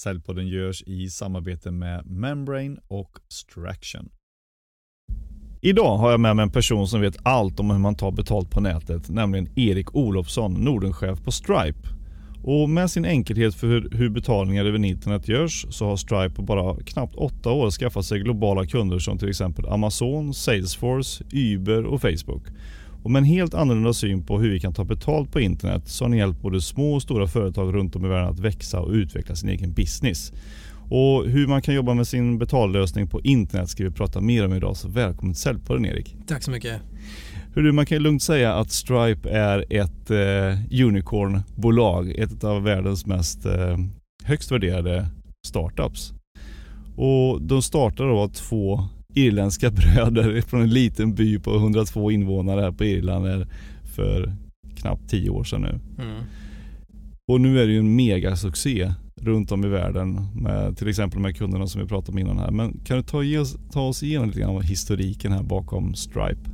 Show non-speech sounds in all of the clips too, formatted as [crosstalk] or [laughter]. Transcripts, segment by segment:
Säljpodden görs i samarbete med Membrane och Straction. Idag har jag med mig en person som vet allt om hur man tar betalt på nätet, nämligen Erik Olofsson, Nordenchef på Stripe. Och med sin enkelhet för hur, hur betalningar över internet görs så har Stripe på bara knappt åtta år skaffat sig globala kunder som till exempel Amazon, Salesforce, Uber och Facebook. Och med en helt annorlunda syn på hur vi kan ta betalt på internet så har ni hjälpt både små och stora företag runt om i världen att växa och utveckla sin egen business. Och hur man kan jobba med sin betallösning på internet ska vi prata mer om idag, så välkommen till Säljpodden Erik. Tack så mycket. Hur man kan lugnt säga att Stripe är ett eh, unicornbolag, ett av världens mest eh, högst värderade startups. Och de startade av två irländska [laughs] bröder från en liten by på 102 invånare här på Irland för knappt 10 år sedan nu. Mm. Och nu är det ju en megasuccé runt om i världen med till exempel de här kunderna som vi pratade om innan här. Men kan du ta, oss, ta oss igenom lite grann av historiken här bakom Stripe?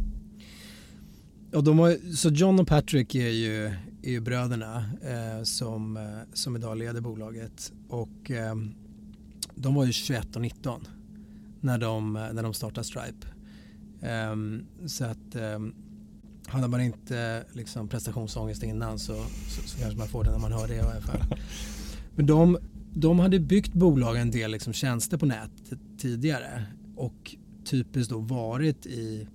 Ja, de har, så John och Patrick är ju, är ju bröderna eh, som, eh, som idag leder bolaget och eh, de var ju 21 och 19 när de, när de startade Stripe. Um, så att um, hade man inte liksom prestationsångest innan så, så, så, kanske man får det när man hör det i alla fall. [laughs] Men de, de hade byggt bolag en del liksom tjänster på nätet tidigare och typiskt då varit i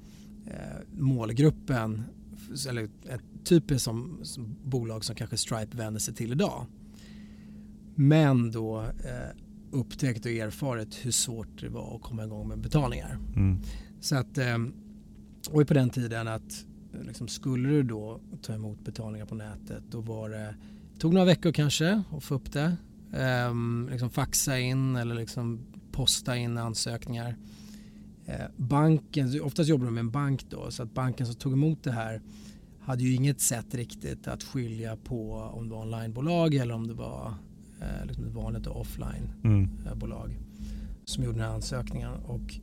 eh, målgruppen eller ett typiskt som, som, bolag som kanske Stripe vänder sig till idag. Men då eh, upptäckt och erfarit hur svårt det var att komma igång med betalningar. Mm. Så att, och på den tiden att liksom, skulle du då ta emot betalningar på nätet då var det, tog några veckor kanske att få upp det. Um, liksom faxa in eller liksom posta in ansökningar. Uh, banken, oftast jobbar de med en bank då så att banken som tog emot det här hade ju inget sätt riktigt att skilja på om det var onlinebolag eller om det var eh, liksom ett vanligt offline-bolag mm. som gjorde den här ansökningen. Och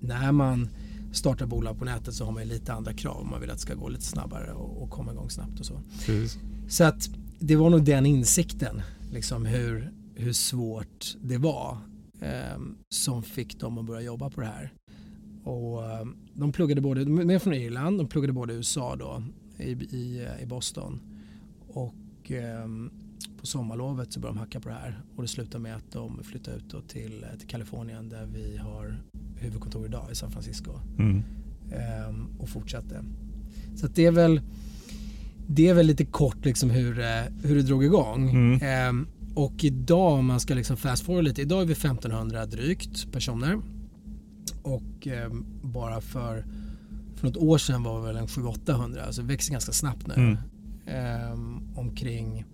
när man startar bolag på nätet så har man lite andra krav. Man vill att det ska gå lite snabbare och, och komma igång snabbt och så. Precis. Så att det var nog den insikten, liksom hur, hur svårt det var eh, som fick dem att börja jobba på det här. Och eh, de pluggade både, de är från Irland, de pluggade både USA då, i, i, i Boston. Och eh, på sommarlovet så började de hacka på det här och det slutade med att de flyttade ut till, till Kalifornien där vi har huvudkontor idag i San Francisco mm. ehm, och fortsatte. Så det är väl det är väl lite kort liksom hur, eh, hur det drog igång. Mm. Ehm, och idag om man ska liksom fast forward lite, idag är vi 1500 drygt personer och eh, bara för, för något år sedan var vi väl en 700-800, alltså det växer ganska snabbt nu. Mm. Ehm, omkring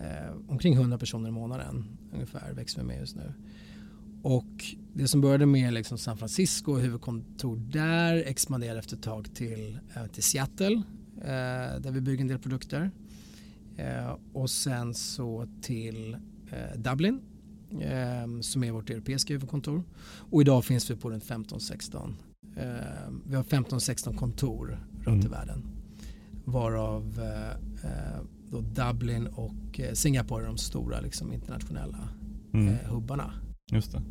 eh, omkring 100 personer i månaden ungefär växer vi med just nu. Och det som började med liksom San Francisco, huvudkontor där, expanderade efter ett tag till, eh, till Seattle eh, där vi bygger en del produkter. Eh, och sen så till eh, Dublin eh, som är vårt europeiska huvudkontor. Och idag finns vi på runt 15-16. vi har 15-16 kontor runt mm. i världen. Varav då Dublin och eh, Singapore är de stora liksom, internationella mm. eh, hubbarna. Just det.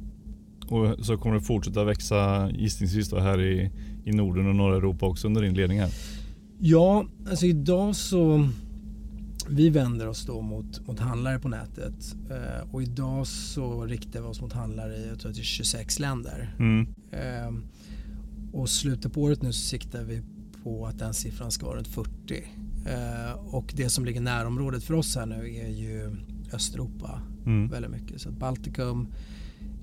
Och så kommer det fortsätta växa gissningsvis då här i, i Norden och norra Europa också under din ledning här? Ja, alltså idag så vi vänder oss då mot, mot handlare på nätet eh, och idag så riktar vi oss mot handlare i jag tror är 26 länder. Mm. Eh, och slutet på året nu så siktar vi på att den siffran ska vara runt 40. Eh, och det som ligger närområdet för oss här nu är ju Östeuropa mm. väldigt mycket. Så Baltikum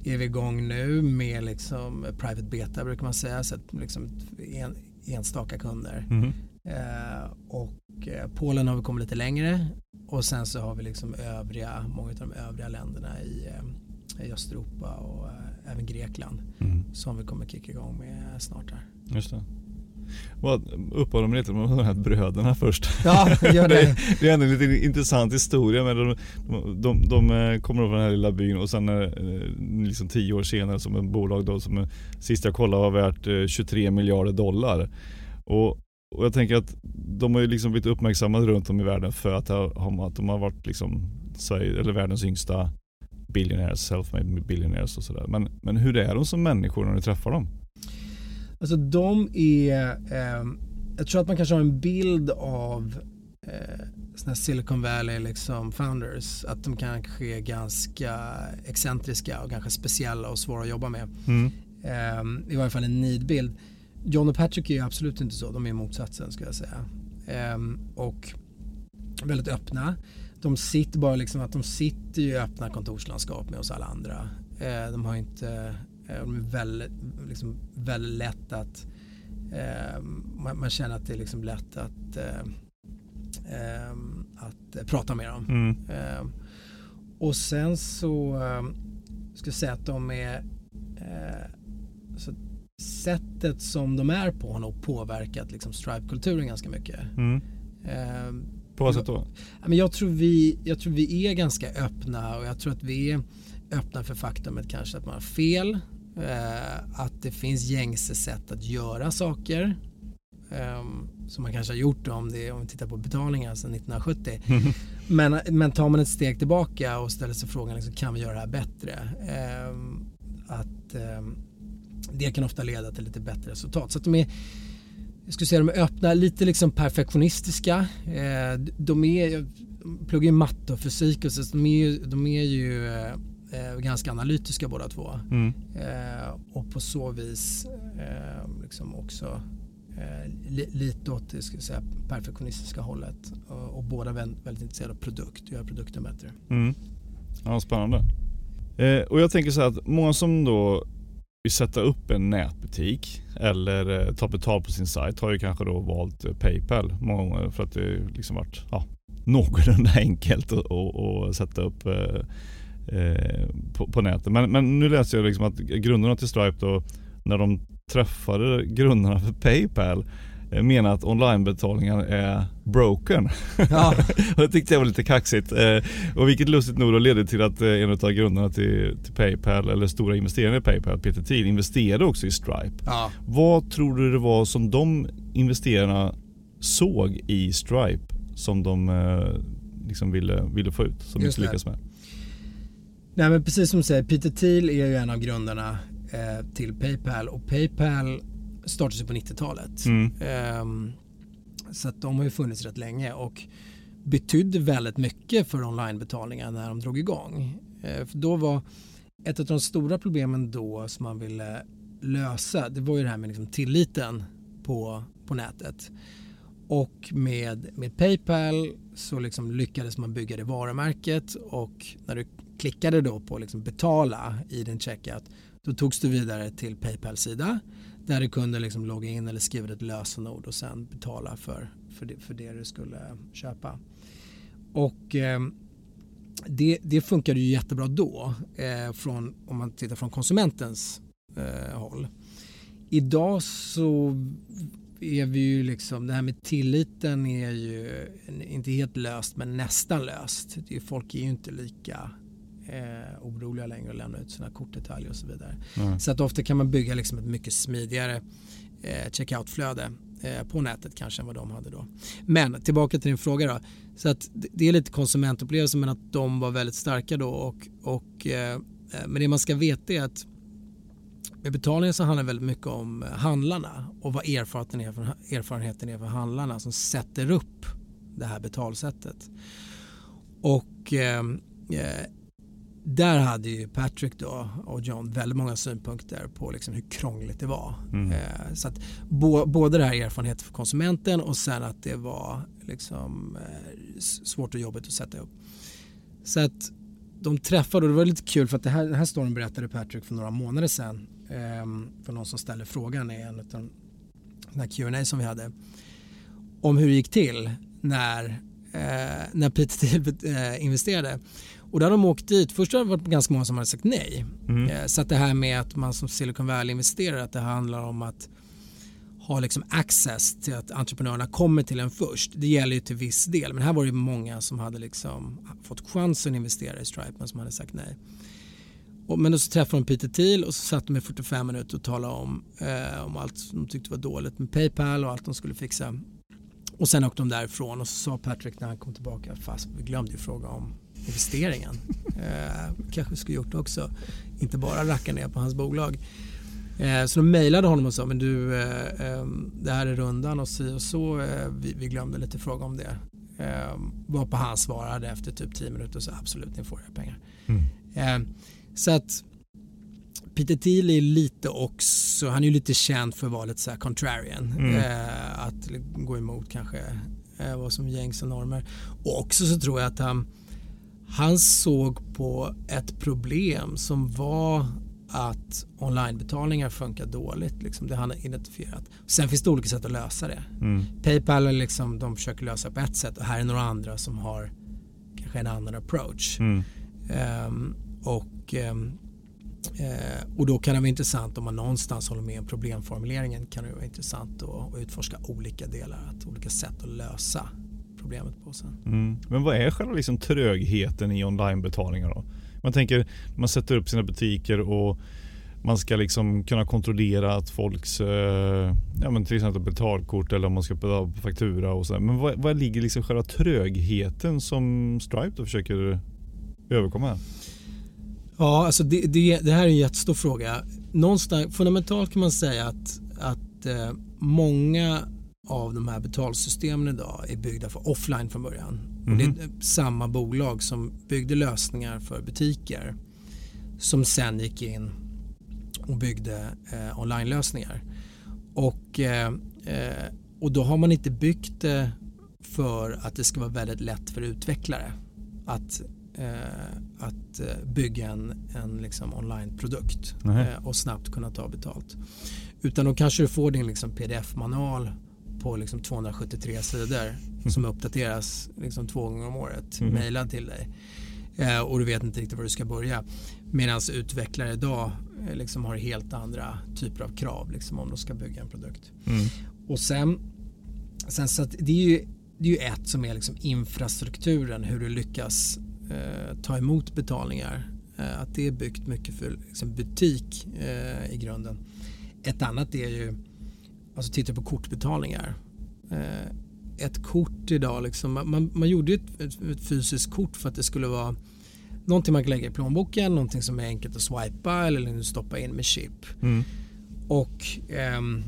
är vi igång nu med liksom private beta brukar man säga, så att liksom en, enstaka kunder. Mm. Eh, och eh, Polen har vi kommit lite längre och sen så har vi liksom övriga, många av de övriga länderna i, eh, i Östeuropa och även Grekland mm. som vi kommer kicka igång med snart här. Just det. Uppehålla mig lite med de här bröderna först. Ja, gör det. [laughs] det är ändå en lite intressant historia. Men de, de, de, de eh, kommer från den här lilla byn och sen eh, liksom tio år senare som ett bolag då som sist jag kollade var värt 23 eh, miljarder dollar. Och, och jag tänker att de har ju liksom blivit uppmärksammade runt om i världen för att, att de har varit liksom Sverige, eller världens yngsta billionaires, self-made billionaires och sådär. Men, men hur är de som människor när du träffar dem? Alltså de är, eh, jag tror att man kanske har en bild av eh, såna Silicon Valley liksom founders, att de kanske är ganska excentriska och kanske speciella och svåra att jobba med. Mm. Eh, I varje fall en nidbild. John och Patrick är ju absolut inte så, de är motsatsen skulle jag säga. Eh, och väldigt öppna. De sitter bara liksom att de sitter i öppna kontorslandskap med oss alla andra. Eh, de har inte, de är väldigt, liksom, väldigt lätt att eh, man, man, känner att det är liksom lätt att att prata med dem. Mm. och sen så ska jag säga att de är så sättet som de är på har nog påverkat liksom Stripe-kulturen ganska mycket. Mm. På vad sätt då? Jag tror, vi, jag tror vi är ganska öppna och jag tror att vi är öppna för faktumet kanske att man har fel. Eh, att det finns gängse sätt att göra saker. Eh, som man kanske har gjort om, det, om vi tittar på betalningar sedan 1970. [laughs] men, men tar man ett steg tillbaka och ställer sig frågan liksom, kan vi göra det här bättre? Eh, att ehm, det kan ofta leda till lite bättre resultat. Så att de är jag skulle säga de är öppna, lite liksom perfektionistiska. Eh, de är, pluggar ju matte och fysik och så, de är de är ju eh, ganska analytiska båda två. Mm. Eh, och på så vis liksom också lite åt det ska säga, perfektionistiska hållet. Och, och båda väldigt, väldigt intresserade av produkt, göra produkten bättre. Mm. Ja, spännande. Eh, och jag tänker så här att många som då vill sätta upp en nätbutik eller eh, ta betalt på sin sajt har ju kanske då valt eh, Paypal många gånger för att det liksom varit ja, någorlunda [laughs] enkelt att, att, sätta upp eh, på, på, nätet. Men, men nu läser jag liksom att grundarna till Stripe då när de träffade grundarna för Paypal Eh, menar att onlinebetalningar är broken. Ja. [laughs] det tyckte jag var lite kaxigt. Eh, och vilket lustigt nog då ledde till att eh, en av grundarna till, till Paypal, eller stora investerare i Paypal, Peter Thiel, investerade också i Stripe. Ja. Vad tror du det var som de investerarna såg i Stripe som de liksom ville, ville få ut, som de inte lyckades med? Nej men precis som du säger, Peter Thiel är ju en av grundarna eh, till Paypal och Paypal startades på 90-talet. Mm. Um, så att de har ju funnits rätt länge och betydde väldigt mycket för onlinebetalningar när de drog igång. Uh, för då var ett av de stora problemen då som man ville lösa det var ju det här med liksom tilliten på, på nätet. Och med, med Paypal så liksom lyckades man bygga det varumärket och när du klickade då på liksom betala i din checkout då togs du vidare till Paypal sida där du kunde liksom logga in eller skriva ett lösenord och sen betala för, för, det, för det du skulle köpa. Och eh, det, det funkade ju jättebra då, eh, från, om man tittar från konsumentens eh, håll. Idag så är vi ju liksom, det här med tilliten är ju inte helt löst men nästan löst. Folk är ju inte lika eh, oroliga längre och lämna ut sina kortdetaljer och så vidare. Mm. Så att ofta kan man bygga liksom ett mycket smidigare eh, checkout-flöde eh, på nätet kanske än vad de hade då. Men tillbaka till din fråga då. Så att det är lite konsumentupplevelse men att de var väldigt starka då och, och eh, men det man ska veta är att med betalningen så handlar det väldigt mycket om handlarna och vad erfarenheten är, för, erfarenheten är för handlarna som sätter upp det här betalsättet. Och eh, eh där hade ju Patrick då och John väldigt många synpunkter på liksom hur krångligt det var. Mm. Eh, så att bo, både det här erfarenheten för konsumenten och sen att det var liksom, eh, svårt och jobbigt att sätta upp. Så att de träffade och det var lite kul för att det här, den här storyn berättade Patrick för några månader sedan eh, för någon som ställde frågan i en av de här Q&A som vi hade om hur det gick till när, eh, när Peter Thiel eh, investerade. Och då hade de åkt dit. Först har det varit ganska många som hade sagt nej. Mm. Eh, så att det här med att man som Silicon Valley-investerare, att det handlar om att ha liksom access till att entreprenörerna kommer till en först. Det gäller ju till viss del, men här var det många som hade liksom fått chansen att investera i Stripe men som hade sagt nej. Och, men då så träffade de Peter Thiel och så satt de i 45 minuter och talade om, eh, om allt som de tyckte var dåligt med Paypal och allt de skulle fixa. Och sen åkte de därifrån och så sa Patrick när han kom tillbaka, fast vi glömde ju fråga om investeringen. [laughs] Eh, kanske skulle gjort också. Inte bara racka ner på hans bolag. Eh, så de mejlade honom och sa men du eh, eh, det här är rundan och si och så. Eh, vi, vi, glömde lite fråga om det. Eh, varpå han svarade efter typ 10 minuter så absolut ni får era pengar. Mm. Eh, så att Peter Thiel är lite också, han är ju lite känd för att vara lite så här contrarian. Mm. Eh, att gå emot kanske eh, vad som gängse normer. Och också så tror jag att han, han såg på ett problem som var att onlinebetalningar funkar dåligt. Liksom, det han har identifierat. Sen finns det olika sätt att lösa det. Mm. Paypal liksom, de försöker lösa på ett sätt och här är några andra som har kanske en annan approach. Mm. Um, och um, Eh, och då kan det vara intressant om man någonstans håller med om problemformuleringen kan det vara intressant att, att utforska olika delar, att olika sätt att lösa problemet på sen. Mm. Men vad är själva liksom trögheten i onlinebetalningar då? Man tänker, man sätter upp sina butiker och man ska liksom kunna kontrollera att folks, eh, ja men till exempel betalkort eller om man ska betala på faktura och så. Men vad, vad ligger liksom själva trögheten som Stripe då försöker överkomma? Ja, alltså det, det, det, här är en jättestor fråga. Någonstans, fundamentalt kan man säga att, att eh, många av de här betalsystemen idag är byggda för offline från början. Mm. Det är mhm. samma bolag som byggde lösningar för butiker som sen gick in och byggde eh, online-lösningar. Och, eh, eh och då har man inte byggt det för att det ska vara väldigt lätt för utvecklare att Eh, att eh, bygga en, en liksom online-produkt eh, och snabbt kunna ta betalt. Utan då kanske du får din liksom pdf-manual på liksom 273 sidor mm. som uppdateras liksom två gånger om året, mm. mejlad till dig. Eh, och du vet inte riktigt var du ska börja. Medan utvecklare idag eh, liksom har helt andra typer av krav liksom, om de ska bygga en produkt. Mm. Och sen, sen så det är ju det är ju ett som är liksom infrastrukturen, hur du lyckas eh, ta emot betalningar. Eh, att det är byggt mycket för liksom, butik eh, i grunden. Ett annat är ju, alltså titta på kortbetalningar. Eh, ett kort idag, liksom, man, man gjorde ett, ett, fysiskt kort för att det skulle vara någonting man kan lägga i plånboken, någonting som är enkelt att swipa eller stoppa in med chip. Mm. Och ehm,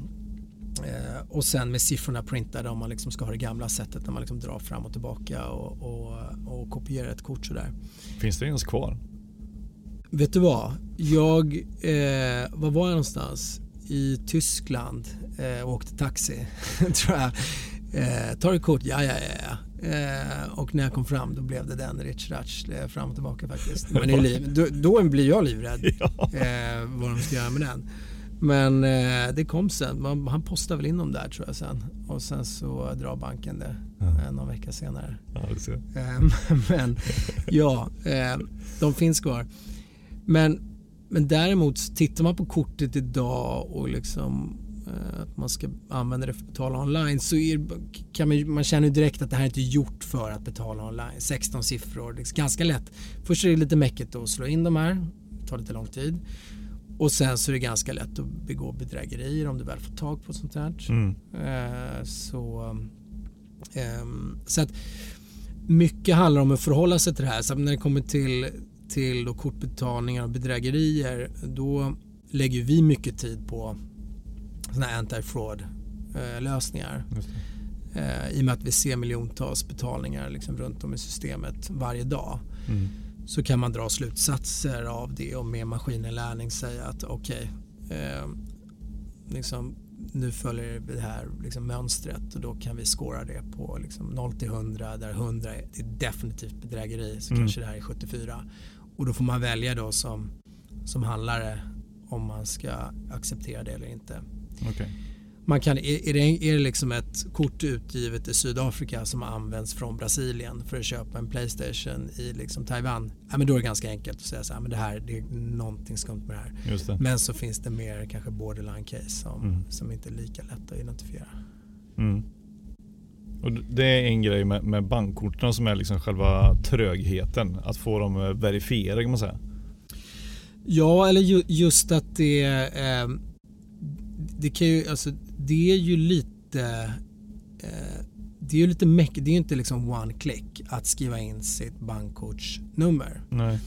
Eh, och sen med siffrorna printade om man liksom ska ha det gamla sättet när man liksom drar fram och tillbaka och, och, och kopierar ett kort sådär. Finns det ens kvar? Vet du vad? Jag, eh, var var jag någonstans? I Tyskland eh, och åkte taxi, [laughs] tror jag. Eh, tar ett kort? Ja, ja, ja. Eh, och när jag kom fram då blev det den Rich Ratch eh, fram och tillbaka faktiskt. Men [laughs] liv, då, då blir jag livrädd [laughs] ja. eh, vad de ska göra med den. Men eh, det kom sen. Man, han postade väl in dem där tror jag sen. Och sen så drar banken det ja. någon vecka senare. Ja, eh, men ja, eh, de finns kvar. Men, men däremot tittar man på kortet idag och liksom eh, att man ska använda det för att betala online så är, kan man, man känner direkt att det här är inte gjort för att betala online. 16 siffror, det är ganska lätt. Först är det lite mäckigt att slå in de här, det tar lite lång tid. Och sen så är det ganska lätt att begå bedrägerier om du väl får tag på sånt här. Mm. Eh, så, eh, så att mycket handlar om att förhålla sig till det här. Så när det kommer till, till då kortbetalningar och bedrägerier då lägger vi mycket tid på såna här anti-fraud eh, lösningar. Eh, I och med att vi ser miljontals betalningar liksom runt om i systemet varje dag. Mm så kan man dra slutsatser av det och med maskininlärning säga att okej, okay, eh, liksom, nu följer det här liksom, mönstret och då kan vi skåra det på liksom, 0 till 100 där 100 är, är definitivt bedrägeri så mm. kanske det här är 74 och då får man välja då som, som handlare om man ska acceptera det eller inte. Okay man kan, är, det, är det liksom ett kort utgivet i Sydafrika som används från Brasilien för att köpa en Playstation i liksom Taiwan, ja, men då är det ganska enkelt att säga så här, men det här det är någonting skumt med det här. Det. Men så finns det mer kanske borderline case som, mm. som inte är lika lätt att identifiera. Mm. Och det är en grej med, med bankkorten som är liksom själva trögheten, att få dem eh, verifierade kan man säga. Ja, eller ju, just att det eh, det kan ju, alltså det är ju lite eh, det är ju lite meck, det är ju inte liksom one click att skriva in sitt bankkortsnummer. Nej.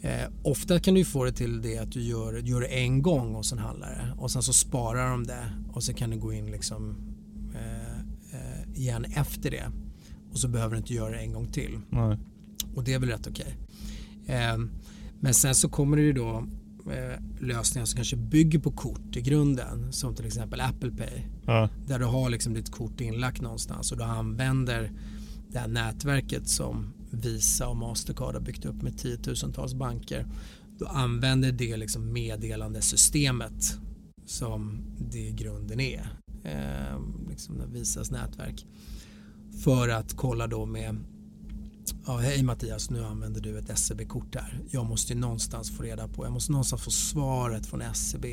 Eh, ofta kan du få det till det att du gör, gör det en gång hos en handlare och sen så sparar de det och så kan du gå in liksom eh, eh, igen efter det och så behöver du inte göra det en gång till. Nej. Och det är väl rätt okej. Eh, men sen så kommer det ju då eh, lösningar som kanske bygger på kort i grunden som till exempel Apple Pay Ja. där du har liksom ditt kort inlagt någonstans och du använder det här nätverket som Visa och Mastercard har byggt upp med tiotusentals banker. Du använder det liksom meddelandesystemet som det i grunden är. Eh, liksom Visas nätverk. För att kolla då med Ja, hej Mattias, nu använder du ett SEB-kort här. Jag måste ju någonstans få reda på, jag måste någonstans få svaret från SEB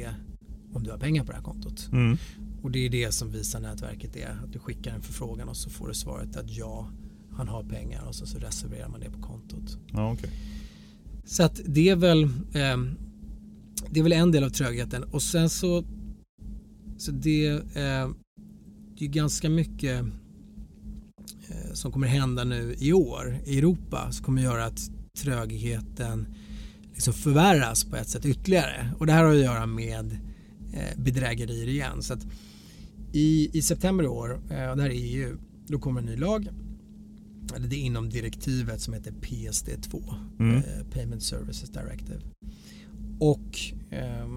om du har pengar på det här kontot. Mm. Och det är det som visar nätverket är. Att du skickar en förfrågan och så får du svaret att ja, han har pengar och så, så reserverar man det på kontot. Ja, okej. Så att det är väl eh, det är väl en del av trögheten och sen så så det, eh, det är ganska mycket eh, som kommer hända nu i år i Europa som kommer göra att trögheten liksom förvärras på ett sätt ytterligare och det här har att göra med eh, bedrägerier igen. Så att i, I september i år, eh, det här är EU, då kommer en ny lag. Eller det är inom direktivet som heter PSD2, Mm. eh, Payment Services Directive. Och eh,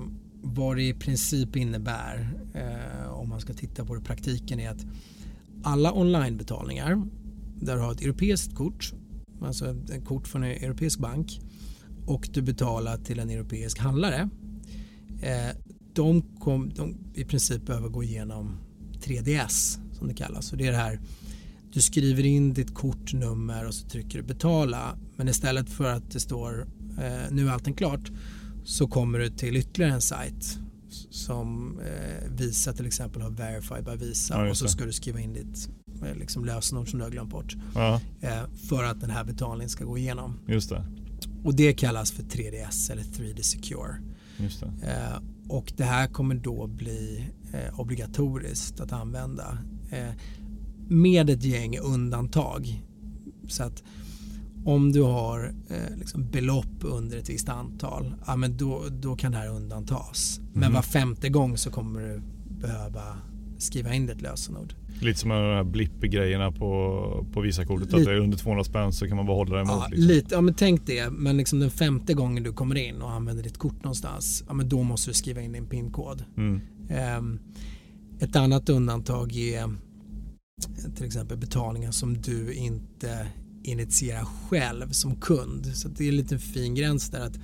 vad det i princip innebär, eh, om man ska titta på det i praktiken, är att alla onlinebetalningar där du har ett europeiskt kort, alltså ett kort från en europeisk bank och du betalar till en europeisk handlare eh, de, kom, de i princip behöver gå igenom 3DS som det kallas. Så det är det här, du skriver in ditt kortnummer och så trycker du betala men istället för att det står eh, nu är allting klart så kommer du till ytterligare en sajt som eh, Visa till exempel har Verify by Visa Ja, och så ska du skriva in ditt eh, liksom lösenord som du har glömt bort Ja, eh, för att den här betalningen ska gå igenom. just det. Och det kallas för 3DS eller 3D Secure. Just det. Eh, och det här kommer då bli eh, obligatoriskt att använda eh, med ett gäng undantag. Så att om du har eh, liksom belopp under ett visst antal, ja, men då, då kan det här undantas. Men Mhm. var femte gång så kommer du behöva skriva in ditt lösenord. Lite som de här blipp-grejerna på, på Visakortet. Att det är under 200 spänn så kan man bara hålla det emot. Ja, liksom. lite, ja men tänk det, men liksom den femte gången du kommer in och använder ditt kort någonstans, ja men då måste du skriva in din PIN-kod. Mm. Ehm, Ett annat undantag är till exempel betalningar som du inte initierar själv som kund. Så det är en liten fin gräns där att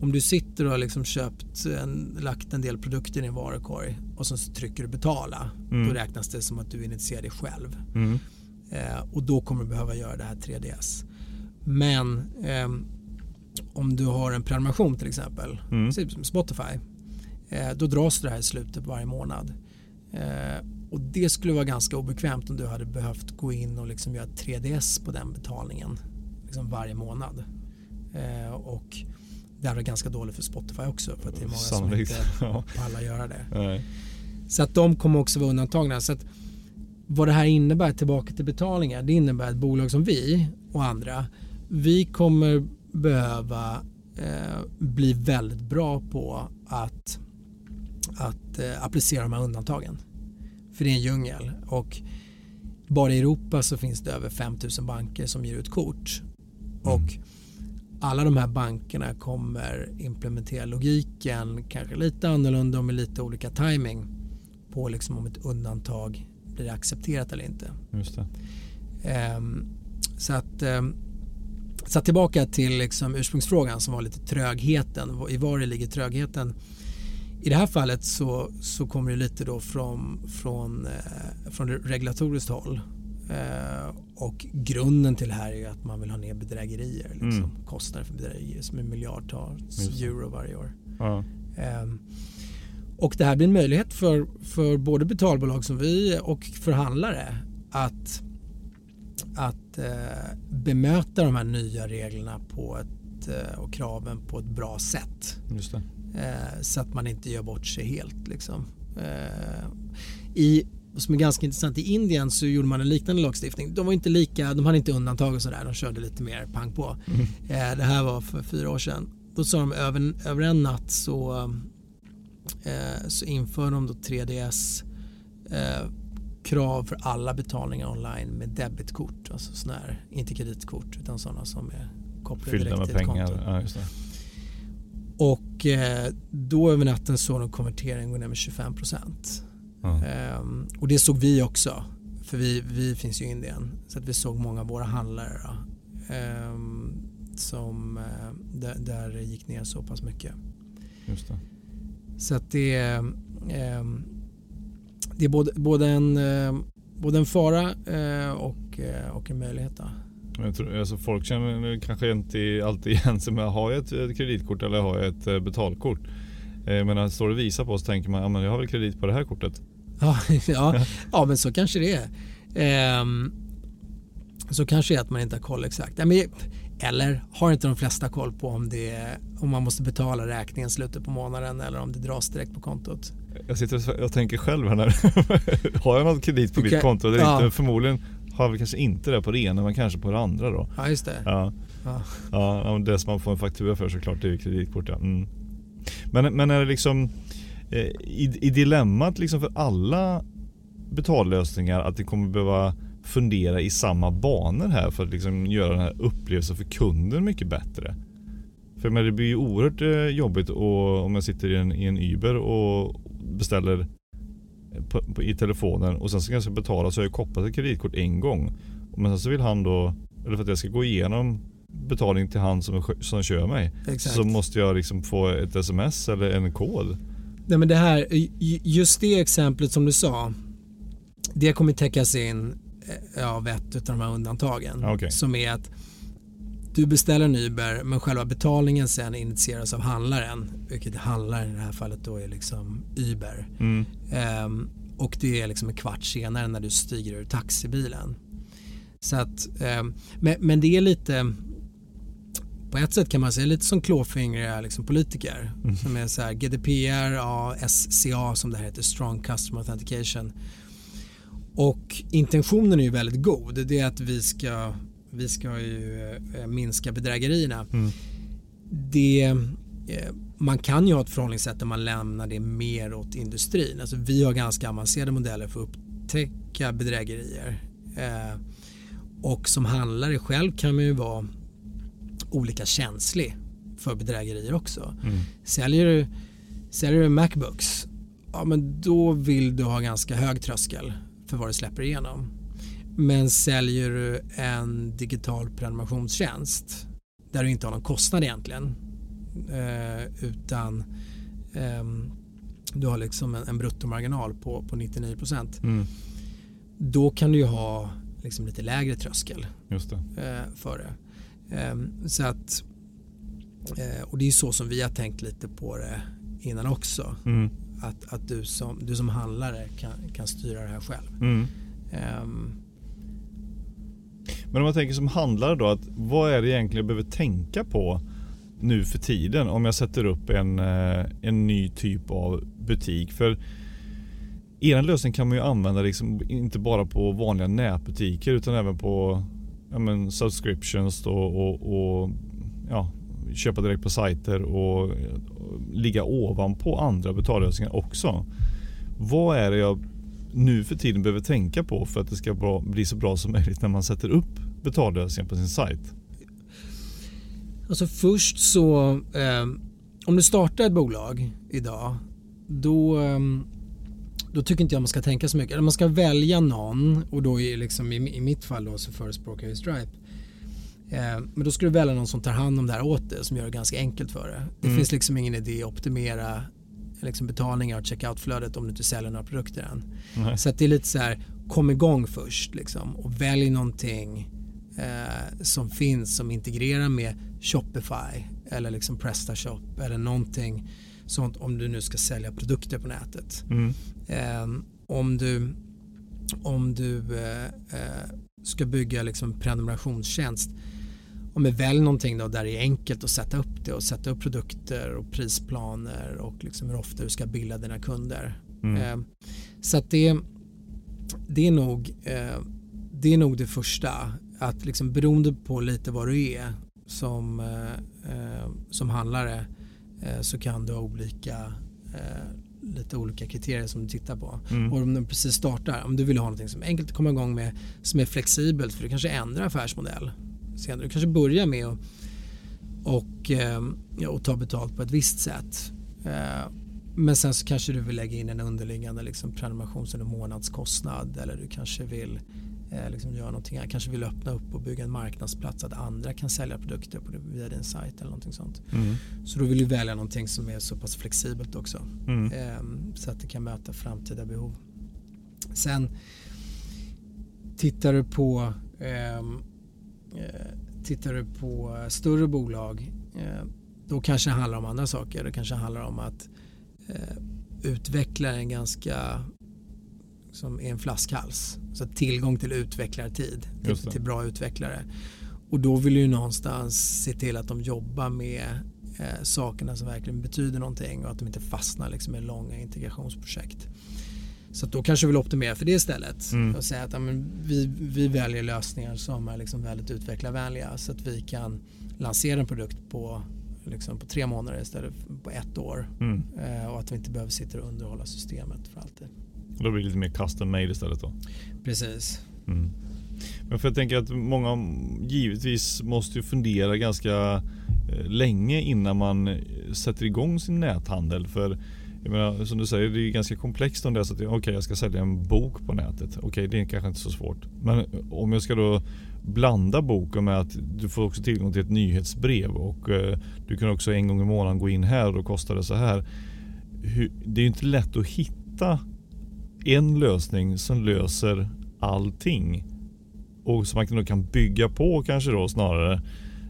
om du sitter och har liksom köpt en, lagt en del produkter i din varukorg och sen så trycker du betala Mm. då räknas det som att du initierar det själv. Mm. Eh, och då kommer du behöva göra det här 3DS. Men ehm, om du har en prenumeration till exempel, Mm. typ som Spotify, eh, då dras det här i slutet på varje månad. Och det skulle vara ganska obekvämt om du hade behövt gå in och liksom göra 3DS på den betalningen liksom varje månad. Eh, och det här är ganska dåligt för Spotify också för att det är många Sannolikt. som inte [laughs] Ja. pallar göra det. Nej. Så att de kommer också vara undantagna. Så att vad det här innebär tillbaka till betalningar, det innebär att bolag som vi och andra, vi kommer behöva eh, bli väldigt bra på att, att eh, applicera de här undantagen. För det är en djungel och bara i Europa så finns det över 5000 banker som ger ut kort. Och alla de här bankerna kommer implementera logiken kanske lite annorlunda och med lite olika timing på liksom om ett undantag blir accepterat eller inte. Just. Ehm, så att ehm, så tillbaka till liksom ursprungsfrågan som var lite trögheten. I var det ligger trögheten? I det här fallet så, så kommer det lite då från, från, eh, från regulatoriskt håll. Eh, och grunden till det här är att man vill ha ner bedrägerier. Liksom. Mm. Kostnader för bedrägerier som är miljardtals Just euro varje år. Ja. Ehm, Och det här blir en möjlighet för, för både betalbolag som vi och förhandlare att, att eh, bemöta de här nya reglerna på ett, eh, och kraven på ett bra sätt. Just det. Eh, så att man inte gör bort sig helt. Liksom. Eh, I som är ganska intressant, i Indien så gjorde man en liknande lagstiftning. De var inte lika, de hade inte undantag och sådär, de körde lite mer pang på. Mm. Eh, det här var för fyra år sedan. Då sa de över, över en natt så, eh, så inför de då 3DS eh, krav för alla betalningar online med debitkort, alltså sådana här, inte kreditkort utan sådana som är kopplade Fyllda direkt till ett konto. Ja, och eh, då över natten såg de konverteringen gå ner med 25 procent. Mm. och det såg vi också. För vi, vi finns ju i Indien. Så att vi såg många av våra handlare då, um, som, uh, där, där det gick ner så pass mycket. Just det. Så att det, um, det är både, både, en, uh, både en fara uh, och, och en möjlighet. Då. Jag tror, alltså folk känner kanske inte alltid igen sig med, har jag ett, ett kreditkort eller har jag ett betalkort? Men när det står och visar på så tänker man, ja jag har väl kredit på det här kortet. Ja, [laughs] ja, ja men så kanske det är. Ehm, så kanske det är att man inte har koll exakt. eller har inte de flesta koll på om, det, om man måste betala räkningen slutet på månaden eller om det dras direkt på kontot. Jag sitter och tänker själv här när [laughs] har jag något kredit på okay. mitt konto eller ja. inte? Förmodligen har vi kanske inte det på det ena men kanske på det andra då. Ja just det. Ja, ja. ja det som man får en faktura för såklart det är ju kreditkort ja. Mm. Men, men är det liksom Eh, i, i dilemmat liksom för alla betallösningar att det kommer behöva fundera i samma banor här för att liksom göra den här upplevelsen för kunden mycket bättre. För men det blir ju oerhört eh, jobbigt och, om jag sitter i en, i en Uber och beställer på, på, i telefonen och sen ska jag betala så har jag kopplat ett kreditkort en gång. Men sen så vill han då, eller för att jag ska gå igenom betalning till han som, som kör mig. Exakt. Så måste jag liksom få ett sms eller en kod. Nej, men det här, just det exemplet som du sa, det kommer täckas in eh, av ett av de här undantagen. Okay. Som är att du beställer en Uber men själva betalningen sen initieras av handlaren. Vilket handlaren i det här fallet då är liksom Uber. Mm. Um, och det är liksom en kvart senare när du stiger ur taxibilen. Så att, um, men, men det är lite på ett sätt kan man säga lite som klåfingriga liksom, politiker. Mm. Som är så här GDPR, ja, SCA som det här heter, Strong Customer Authentication. Och intentionen är ju väldigt god. Det är att vi ska, vi ska ju eh, minska bedrägerierna. Mm. Det, eh, man kan ju ha ett förhållningssätt där man lämnar det mer åt industrin. Alltså vi har ganska avancerade modeller för att upptäcka bedrägerier. Eh, och som handlare själv kan man ju vara olika känslig för bedrägerier också. Mm. Säljer, du, säljer du Macbooks, ja men då vill du ha ganska hög tröskel för vad du släpper igenom. Men säljer du en digital prenumerationstjänst där du inte har någon kostnad egentligen eh, utan eh, du har liksom en, en bruttomarginal på, på 99 mm. Då kan du ju ha liksom lite lägre tröskel eh, för det. Ehm, så att, eh, och det är så som vi har tänkt lite på det innan också. Mm. Att, att du, som, du som handlare kan, kan styra det här själv. Mm. Men om man tänker som handlare då, att vad är det egentligen jag behöver tänka på nu för tiden om jag sätter upp en, eh, en ny typ av butik? För er lösning kan man ju använda liksom inte bara på vanliga nätbutiker utan även på ja, men subscriptions och, och, och ja, köpa direkt på sajter och, och ligga ovanpå andra betallösningar också. Vad är det jag nu för tiden behöver tänka på för att det ska bra, bli så bra som möjligt när man sätter upp betallösningar på sin sajt? Alltså först så, eh, om du startar ett bolag idag, då eh, då tycker inte jag man ska tänka så mycket. Man ska välja någon och då är liksom, i, i mitt fall då så förespråkar jag Stripe. Eh, men då ska du välja någon som tar hand om det här åt dig som gör det ganska enkelt för dig. Det mm. finns liksom ingen idé att optimera liksom betalningar och checkout-flödet om du inte säljer några produkter än. Mm. Så det är lite så här, kom igång först liksom, och välj någonting eh, som finns som integrerar med Shopify eller liksom PrestaShop eller någonting sånt om du nu ska sälja produkter på nätet. Mm. Eh, om du, om du eh, eh ska bygga liksom prenumerationstjänst om du väljer någonting då där det är enkelt att sätta upp det och sätta upp produkter och prisplaner och liksom hur ofta du ska bilda dina kunder. Mm. Eh, så att det det är nog, eh, det är nog det första. Att liksom beroende på lite vad du är som, eh, eh som handlare eh, så kan du ha olika eh, lite olika kriterier som du tittar på. Mm. Och om du precis startar, om du vill ha någonting som är enkelt att komma igång med, som är flexibelt för du kanske ändrar affärsmodell senare. Du kanske börjar med att och, ja, och ta betalt på ett visst sätt. Men sen så kanske du vill lägga in en underliggande liksom, prenumerations eller månadskostnad eller du kanske vill eh, liksom göra någonting här. Kanske vill öppna upp och bygga en marknadsplats att andra kan sälja produkter på, via din sajt eller någonting sånt. Mm. Så då vill du välja någonting som är så pass flexibelt också. Mm. Eh, så att det kan möta framtida behov. Sen tittar du på ehm, eh, Tittar du på större bolag eh, då kanske det handlar om andra saker. Det kanske handlar om att eh, utveckla en ganska som är en flaskhals. Så tillgång till utvecklartid, till, till bra utvecklare. Och då vill ju någonstans se till att de jobbar med eh, sakerna som verkligen betyder någonting och att de inte fastnar liksom i långa integrationsprojekt. Så då kanske vi vill optimera för det istället mm. och säga att ja, vi, vi väljer lösningar som är liksom väldigt utvecklarvänliga så att vi kan lansera en produkt på liksom på tre månader istället för på ett år. Mm. Eh, och att vi inte behöver sitta och underhålla systemet för alltid. Då blir det lite mer custom made istället då? Precis. Mm. Men för jag tänker att många givetvis måste ju fundera ganska eh, länge innan man eh, sätter igång sin näthandel. För jag menar, som du säger, det är ganska komplext om det är så att okay, jag ska sälja en bok på nätet. Okej, okay, det är kanske inte så svårt. Men om jag ska då blanda boken med att du får också tillgång till ett nyhetsbrev och eh, du kan också en gång i månaden gå in här och då kostar det så här. Det är ju inte lätt att hitta en lösning som löser allting och som man kan bygga på kanske då snarare.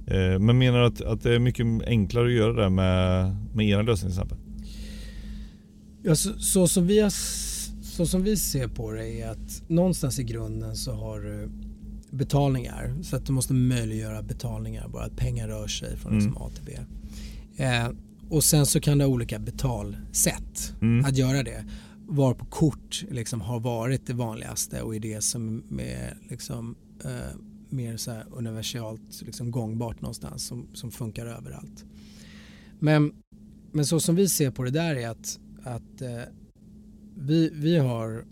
Eh, men menar du att, att det är mycket enklare att göra det med, med era lösning till exempel? Ja, så, så, som vi har, så som vi ser på det är att någonstans i grunden så har du betalningar. Så att du måste möjliggöra betalningar, bara att pengar rör sig från liksom mm. A till B. Eh, och sen så kan du ha olika betalsätt mm. att göra det. Var på kort liksom har varit det vanligaste och är det som är liksom, eh, mer så universalt liksom gångbart någonstans som, som funkar överallt. Men, men så som vi ser på det där är att, att eh, vi, vi har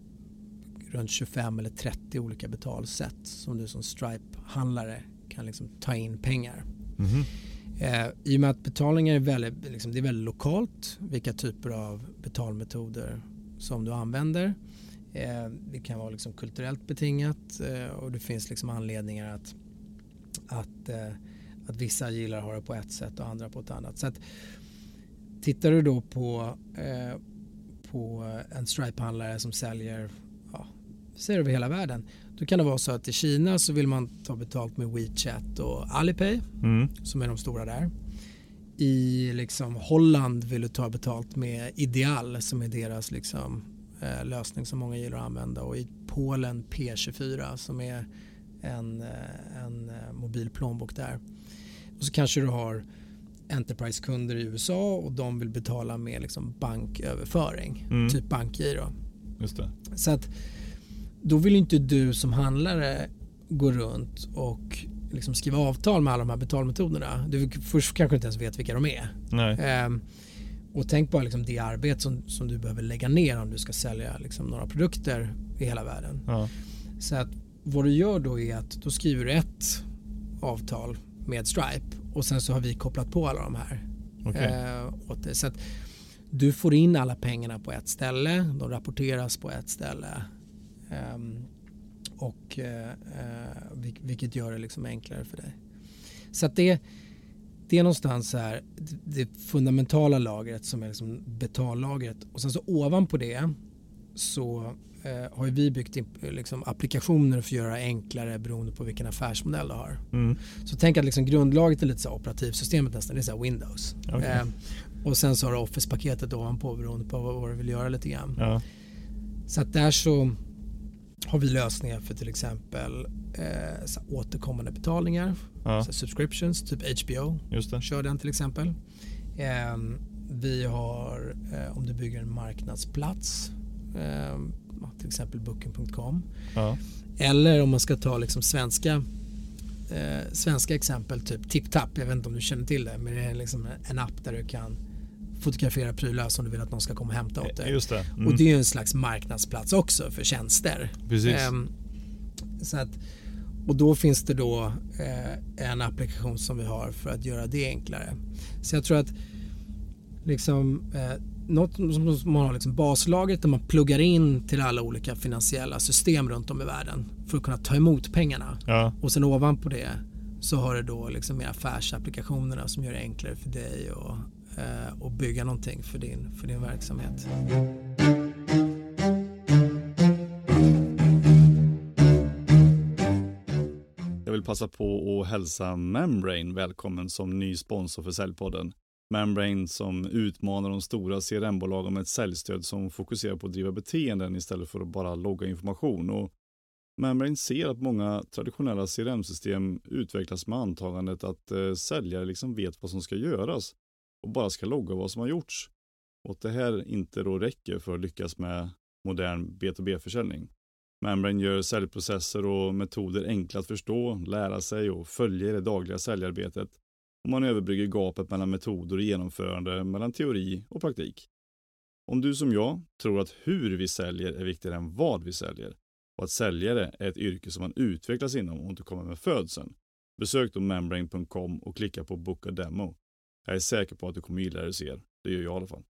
runt 25 eller 30 olika betalsätt som du som Stripe-handlare kan liksom ta in pengar. Mm. Eh, I och med att betalningar är väldigt, liksom, det är väldigt lokalt vilka typer av betalmetoder som du använder. Eh, det kan vara liksom kulturellt betingat eh, och det finns liksom anledningar att, att, eh, att vissa gillar att ha det på ett sätt och andra på ett annat. Så att, tittar du då på, eh, på en Stripe-handlare som säljer ser över hela världen. Då kan det vara så att i Kina så vill man ta betalt med WeChat och Alipay mm. som är de stora där. I liksom Holland vill du ta betalt med Ideal som är deras liksom, eh, lösning som många gillar att använda och i Polen P24 som är en, eh, en eh, mobil plånbok där. Och så kanske du har Enterprise-kunder i USA och de vill betala med liksom banköverföring, mm. typ bankgiro. Just det. Så att då vill inte du som handlare gå runt och liksom skriva avtal med alla de här betalmetoderna. Du först kanske inte ens vet vilka de är. Ehm, och tänk bara liksom det arbete som, som du behöver lägga ner om du ska sälja liksom några produkter i hela världen. Ja. Så att vad du gör då är att då skriver du ett avtal med Stripe och sen så har vi kopplat på alla de här. Okay. Ehm, så att du får in alla pengarna på ett ställe, de rapporteras på ett ställe Um, och, uh, vilket gör det liksom enklare för dig. Så att det, det är någonstans här det fundamentala lagret som är liksom betallagret och sen så ovanpå det så eh, har vi byggt in, liksom, applikationer för att göra det enklare beroende på vilken affärsmodell du har. Mm. Så tänk att liksom grundlagret är lite så operativsystemet nästan, det är så Windows. Okay. Eh, och sen så har du Office-paketet ovanpå beroende på vad, vad du vill göra lite grann. Ja. Så att där så har vi lösningar för till exempel eh, så återkommande betalningar, ja. så subscriptions, typ HBO. Just det. Kör den till exempel. Eh, vi har, eh, om du bygger en marknadsplats, eh, till exempel booking.com. Ja. Eller om man ska ta liksom svenska eh, svenska exempel, typ TipTap, jag vet inte om du känner till det, men det är liksom en app där du kan fotografera prylar som du vill att någon ska komma och hämta åt dig. Just det. Mm. Och det är ju en slags marknadsplats också för tjänster. Precis. Ehm, så att, och då finns det då eh, en applikation som vi har för att göra det enklare. Så jag tror att liksom, eh, något som man har liksom baslagret där man pluggar in till alla olika finansiella system runt om i världen för att kunna ta emot pengarna. Ja. Och sen ovanpå det så har du då liksom mer affärsapplikationerna som gör det enklare för dig och, eh, att bygga någonting för din, för din verksamhet. Jag vill passa på att hälsa Membrane välkommen som ny sponsor för Säljpodden. Membrane som utmanar de stora CRM-bolagen med ett säljstöd som fokuserar på att driva beteenden istället för att bara logga information. Och Membrane ser att många traditionella CRM-system utvecklas med antagandet att eh, säljare liksom vet vad som ska göras och bara ska logga vad som har gjorts. Och att det här inte då räcker för att lyckas med modern B2B-försäljning. Membrane gör säljprocesser och metoder enkla att förstå, lära sig och följa i det dagliga säljarbetet. Och man överbrygger gapet mellan metoder och genomförande, mellan teori och praktik. Om du som jag tror att hur vi säljer är viktigare än vad vi säljer och att säljare är ett yrke som man utvecklas inom och inte kommer med födseln, besök då membrane.com och klicka på Boka Demo. Jag är säker på att du kommer gilla det du ser. Det gör jag i alla fall.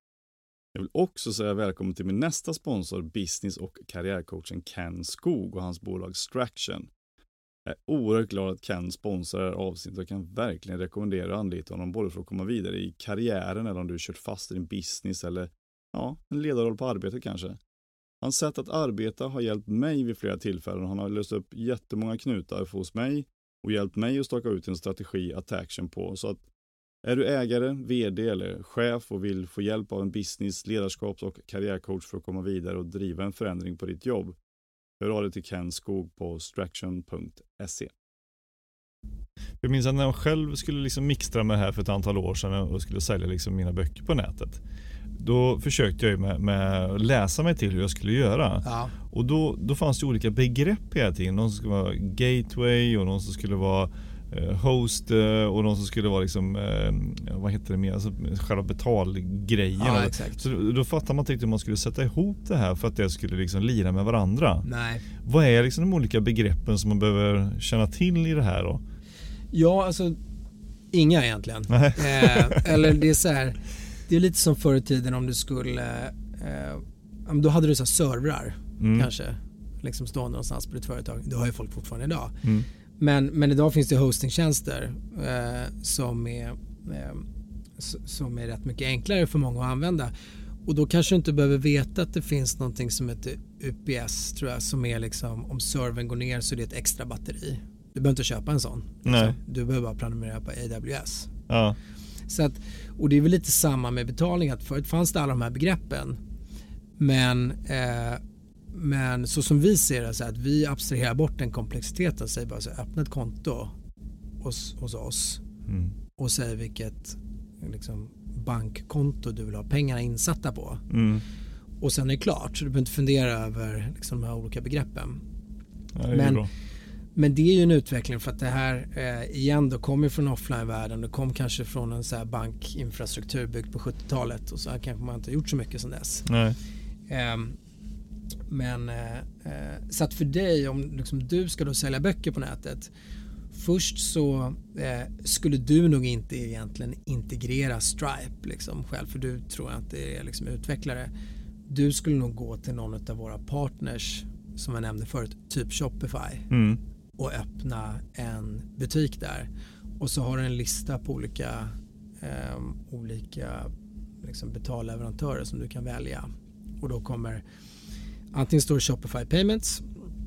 Jag vill också säga välkommen till min nästa sponsor, business och karriärcoachen Ken Skog och hans bolag Straction. Jag är oerhört glad att Ken sponsrar det här avsnittet och kan verkligen rekommendera att anlita honom både för att komma vidare i karriären eller om du kört fast i din business eller ja, en ledarroll på arbetet kanske. Hans sätt att arbeta har hjälpt mig vid flera tillfällen och han har löst upp jättemånga knutar hos mig och hjälpt mig att staka ut en strategi att action på. Så att är du ägare, vd eller chef och vill få hjälp av en business, ledarskaps och karriärcoach för att komma vidare och driva en förändring på ditt jobb, hör av dig till Ken Skog på straction.se. Jag minns att när jag själv skulle liksom mixtra med det här för ett antal år sedan och skulle sälja liksom mina böcker på nätet. Då försökte jag med, med att läsa mig till hur jag skulle göra. Ja. Och då, då fanns det olika begrepp hela tiden. Någon som skulle vara gateway och någon som skulle vara host eh, och någon som skulle vara liksom, eh, vad heter det mer, alltså själva betalgrejen. Ja. Så då, fattar man inte riktigt hur man skulle sätta ihop det här för att det skulle liksom lira med varandra. Nej. Vad är liksom de olika begreppen som man behöver känna till i det här då? Ja, alltså inga egentligen. Eh, eller det är så här, det är lite som förr i tiden om du skulle, eh, då hade du så här servrar Mm. kanske, liksom stående någonstans på ditt företag. Det har ju folk fortfarande idag. Mm. Men, men idag finns det hostingtjänster eh, som, är, eh, som är rätt mycket enklare för många att använda. Och då kanske du inte behöver veta att det finns någonting som heter UPS tror jag som är liksom om servern går ner så är det ett extra batteri. Du behöver inte köpa en sån. Nej. Liksom. Du behöver bara prenumerera på AWS. Ja. Så att, och det är väl lite samma med betalning att förut fanns det alla de här begreppen. Men, eh, men så som vi ser det så att vi abstraherar bort den komplexiteten och säger bara så här, öppna ett konto hos, hos oss Mm. och säg vilket liksom, bankkonto du vill ha pengarna insatta på. Mm. Och sen är det klart, så du behöver inte fundera över liksom, de här olika begreppen. Ja, det Men-. Men det är ju en utveckling för att det här eh, igen då kommer från offline-världen. Det kom kanske från en så här bankinfrastruktur byggd på 70-talet och så här kanske man inte har gjort så mycket sedan dess. Nej. Men eh, eh, så att för dig om liksom, du ska då sälja böcker på nätet. Först så eh, skulle du nog inte egentligen integrera Stripe liksom själv för du tror att det är liksom utvecklare. Du skulle nog gå till någon av våra partners som jag nämnde förut, typ Shopify Mm. och öppna en butik där. Och så har du en lista på olika, ehm, olika liksom betalleverantörer som du kan välja. Och då kommer antingen står det Shopify Payments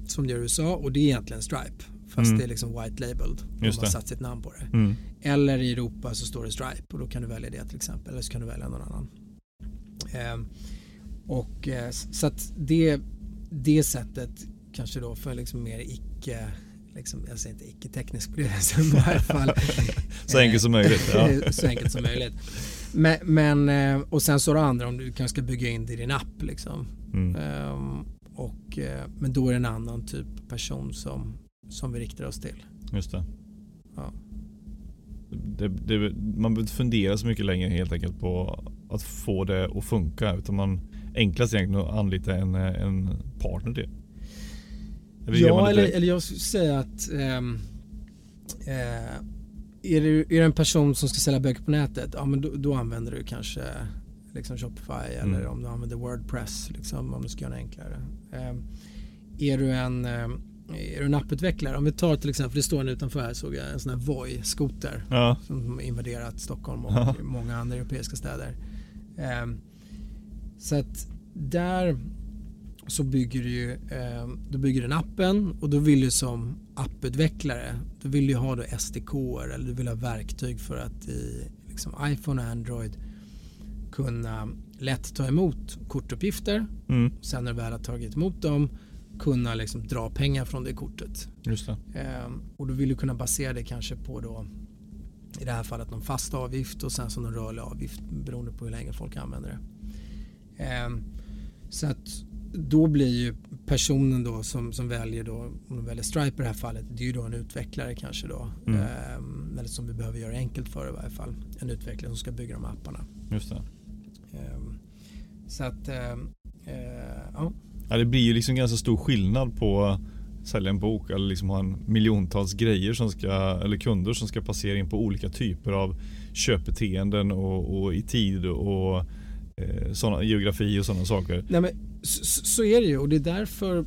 som det gör i USA och det är egentligen Stripe. Fast Mm. det är liksom white labeled. De Just har satt sitt namn på det. Mm. Eller i Europa så står det Stripe och då kan du välja det till exempel. Eller så kan du välja någon annan. Ehm, och eh, så att det, det sättet kanske då för liksom mer icke, liksom, jag säger inte icke-teknisk på men i alla fall [laughs] Så enkelt som möjligt. Ja. [laughs] så enkelt som möjligt. Men, men, eh, och sen så har du andra om du kanske ska bygga in det i din app. Liksom. Mm. Um, och, eh, men då är det en annan typ person som, som vi riktar oss till. Just det. Ja. Det, det, man behöver inte fundera så mycket längre helt enkelt på att få det att funka. Utan man enklast egentligen att anlita en, en partner till. Eller ja, eller, eller jag skulle säga att um, uh, är, du, är det en person som ska sälja böcker på nätet, ja men då, då använder du kanske liksom Shopify mm. eller om du använder Wordpress liksom, om du ska göra det enklare. Um, är du en um, är du en apputvecklare? Om vi tar till exempel, det står en utanför här såg jag, en sån här Voi-skoter ja. som invaderat Stockholm och Ja. många andra europeiska städer. Ehm, så att där så bygger du ju, ehm, då bygger den appen och då vill du som apputvecklare, då vill du ha då SDK eller du vill ha verktyg för att i liksom iPhone och Android kunna lätt ta emot kortuppgifter. Mm. Sen när du väl har tagit emot dem kunna liksom dra pengar från det kortet. Just det. Ehm, och då vill du kunna basera det kanske på då i det här fallet någon fast avgift och sen så någon rörlig avgift beroende på hur länge folk använder det. Ehm, så att då blir ju personen då som, som väljer då, om de väljer Stripe i det här fallet, det är ju då en utvecklare kanske då. Mm. Ehm, eller som vi behöver göra enkelt för i varje fall. En utvecklare som ska bygga de här apparna. Just det. Ehm, så att, ehm, eh, ja. Ja, det blir ju liksom ganska stor skillnad på att sälja en bok eller liksom ha en miljontals grejer som ska, eller kunder som ska passera in på olika typer av köpbeteenden och, och i tid och eh, såna, geografi och sådana saker. Nej, men, så, så- så är det ju och det är därför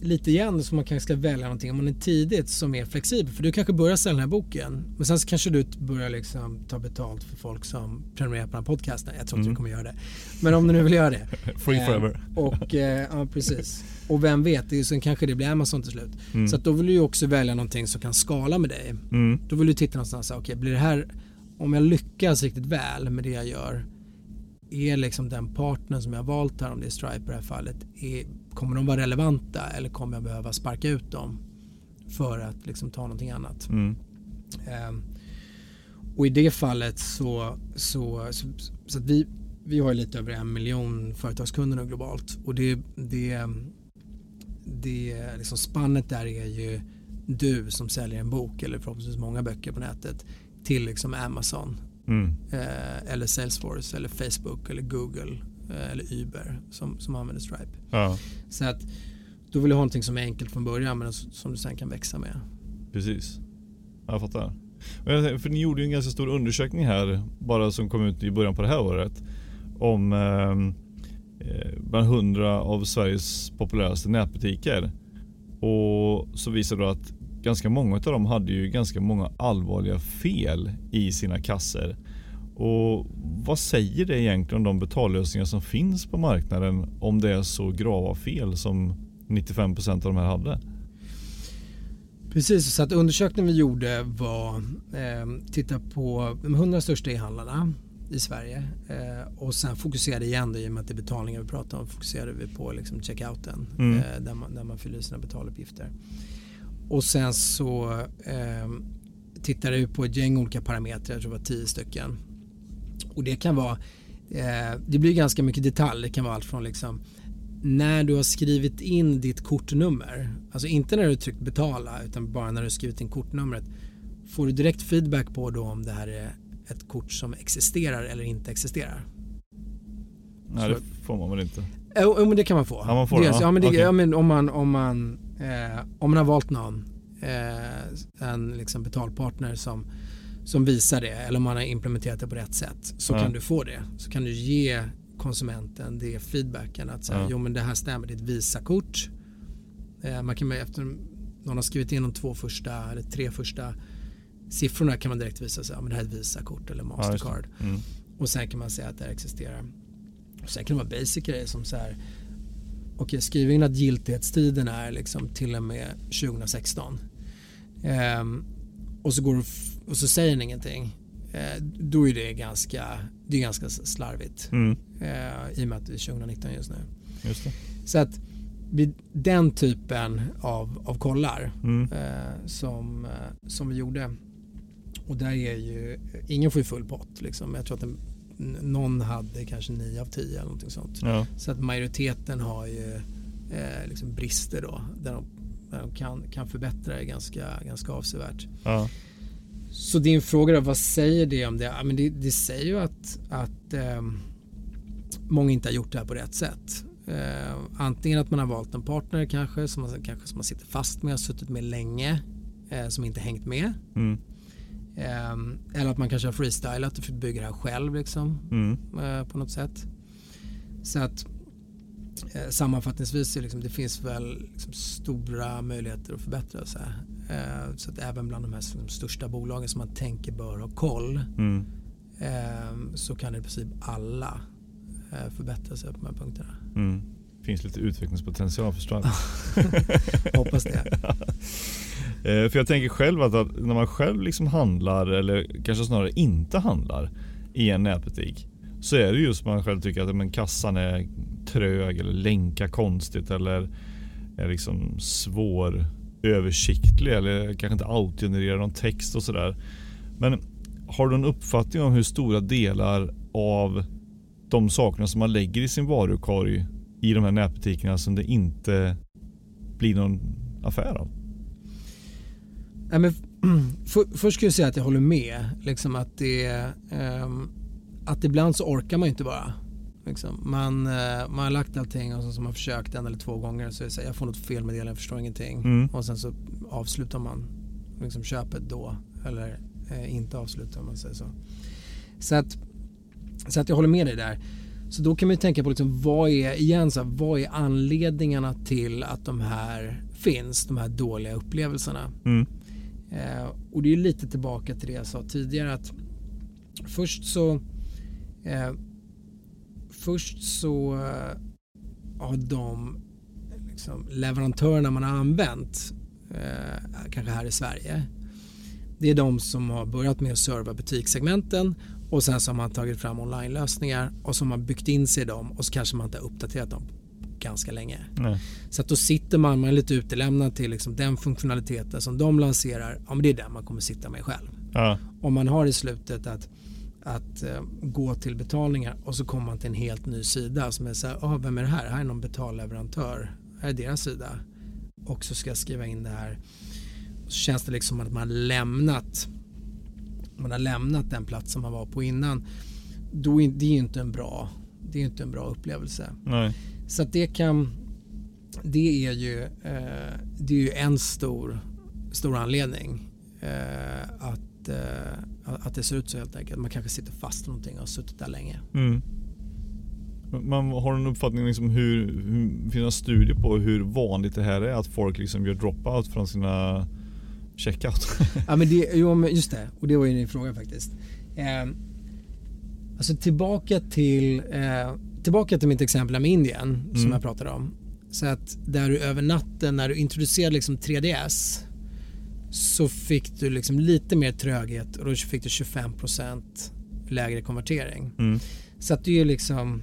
lite igen som man kanske ska välja någonting om man är tidigt som är flexibel. För du kanske börjar sälja den här boken men sen så kanske du börjar liksom ta betalt för folk som prenumererar på den här podcasten. Jag tror inte Mm. du kommer göra det. Men om du nu vill göra det. [laughs] Free Eh, forever. Och, eh, ja, precis. Och vem vet, det är, ju- sen kanske det blir Amazon till slut. Mm. Så då vill du ju också välja någonting som kan skala med dig. Mm. Då vill du titta någonstans, okej blir det här, om jag lyckas riktigt väl med det jag gör, är liksom den partnern som jag valt här, om det är Stripe i det här fallet, är, kommer de vara relevanta eller kommer jag behöva sparka ut dem för att liksom ta någonting annat? Mm. Ehm, och i det fallet så, så, så, så att vi, vi har lite över en miljon företagskunder nu globalt och det, det, det liksom spannet där är ju du som säljer en bok eller förhoppningsvis många böcker på nätet till liksom Amazon Mm. eh, eller Salesforce eller Facebook eller Google eh, eller Uber som, som använder Stripe. Ja, Så att då vill du ha någonting som är enkelt från början men som du sen kan växa med. precis. Jag fattar. Jag För ni gjorde ju en ganska stor undersökning här, bara som kom ut i början på det här året. Om ehm, eh, bland 100 av Sveriges populäraste nätbutiker. Och så visade det att ganska många av dem hade ju ganska många allvarliga fel i sina kasser. Och vad säger det egentligen om de betallösningar som finns på marknaden om det är så grava fel som 95% av de här hade? Precis, så att undersökningen vi gjorde var eh, titta på de 100 största e-handlarna i Sverige eh, och sen fokuserade igen då, i och med att det är betalningar vi pratar om fokuserade vi på liksom checkouten Mm. eh, där, man, där man fyller sina betaluppgifter. Och sen så eh, tittade vi på ett gäng olika parametrar, jag tror det var 10 stycken. Och det kan vara, eh, det blir ganska mycket detalj, det kan vara allt från liksom när du har skrivit in ditt kortnummer, alltså inte när du tryckt betala utan bara när du har skrivit in kortnumret, får du direkt feedback på då om det här är ett kort som existerar eller inte existerar? Nej Så- det får man väl inte. Jo, jo, men det kan man få. Ja, man får det, ja. ja, men det, Okej. ja, men om man, om man, eh, om man har valt någon, eh, en liksom betalpartner som, som visar det eller om man har implementerat det på rätt sätt så Ja. kan du få det. Så kan du ge konsumenten det feedbacken att säga, Ja. jo men det här stämmer, det är ett Visakort. Eh, man kan efter någon har skrivit in de två första eller tre första siffrorna kan man direkt visa sig, ja men det här är ett Visakort eller Ja, det. Mastercard. Mm. Och sen kan man säga att det här existerar. Och sen kan det vara basic grejer som så här. Okej, skriv in att giltighetstiden är liksom till och med 2016. Ehm, och, så går f- och så säger den ingenting. Eh, då är det ganska, det är ganska slarvigt. Mm. Eh, I och med att det är 2019 just nu. Just. Så att vid den typen av, av kollar Mm. eh, som, eh, som vi gjorde. Och där är ju, ingen får ju full pott liksom. Jag tror att den någon hade kanske 9 av 10 eller någonting sånt. Ja. Så att majoriteten har ju eh, liksom brister då där de, där de kan, kan förbättra det ganska, ganska avsevärt. Ja. Så din fråga då, vad säger det om det? Ja, men det, det säger ju att, att eh, många inte har gjort det här på rätt sätt. Eh, antingen att man har valt en partner kanske som man, kanske som man sitter fast med, har suttit med länge, eh, som inte hängt med. Mm. Eh, eller att man kanske har freestylat och bygga det här själv liksom, Mm. eh, på något sätt. Så att eh, sammanfattningsvis liksom, det finns väl liksom stora möjligheter att förbättra sig. Eh, så att även bland de här största bolagen som man tänker bör ha koll Mm. eh, så kan i princip alla eh, förbättra sig på de här punkterna. Mm. Finns lite utvecklingspotential förstås. [laughs] Hoppas det. [laughs] Eh, För jag tänker själv att, att när man själv liksom handlar eller kanske snarare inte handlar i en nätbutik så är det just man själv tycker att men, kassan är trög eller länkar konstigt eller är liksom svår översiktlig eller kanske inte autogenererar någon text och sådär. Men har du en uppfattning om hur stora delar av de sakerna som man lägger i sin varukorg i de här nätbutikerna som det inte blir någon affär av? Nej, men, [clears throat] för, först ska jag säga att jag håller med. Liksom att, det, eh, att ibland så orkar man inte bara. Liksom. Man, eh, man har lagt allting och så har man försökt en eller två gånger så är det så här, jag får något felmeddelande, jag förstår ingenting. Mm. Och sen så avslutar man liksom köpet då. Eller eh, inte avslutar om man säger så. Så att, så att jag håller med dig där. Så då kan man ju tänka på liksom, vad är igen så här, vad är anledningarna till att de här finns, de här dåliga upplevelserna. Mm. Eh, och det är lite tillbaka till det jag sa tidigare att först så eh, först så eh, har de liksom, leverantörerna man har använt eh, kanske här i Sverige det är de som har börjat med att serva butikssegmenten och sen så har man tagit fram online-lösningar och så har byggt in sig i dem och så kanske man inte har uppdaterat dem ganska länge. Nej. Så att då sitter man, man är lite utelämnad till liksom den funktionaliteten som de lanserar. Ja, men det är den man kommer sitta med själv. Ja. Om man har i slutet att, att eh, gå till betalningar och så kommer man till en helt ny sida som är så här, oh, vem är det här? Här är någon betalleverantör. Här är deras sida. Och så ska jag skriva in det här. Så känns det liksom att man har lämnat man har lämnat den plats som man var på innan. Då är det är ju inte en bra, det är inte en bra upplevelse. Nej. Så att det kan det är ju, eh, det är ju en stor, stor anledning eh, att, att det ser ut så helt enkelt. Man kanske sitter fast i någonting och har suttit där länge. Mm. Man har en uppfattning liksom hur, hur finns studier på hur vanligt det här är att folk liksom gör dropout från sina checkout? [laughs] Ja men det, jo, men just det, och det var ju din fråga faktiskt. Eh, alltså tillbaka till, eh, tillbaka till mitt exempel med Indien som Mm. jag pratade om. Så att där du över natten när du introducerade liksom 3DS så fick du liksom lite mer tröghet och då fick du 25% lägre konvertering. Mm. Så att det är ju liksom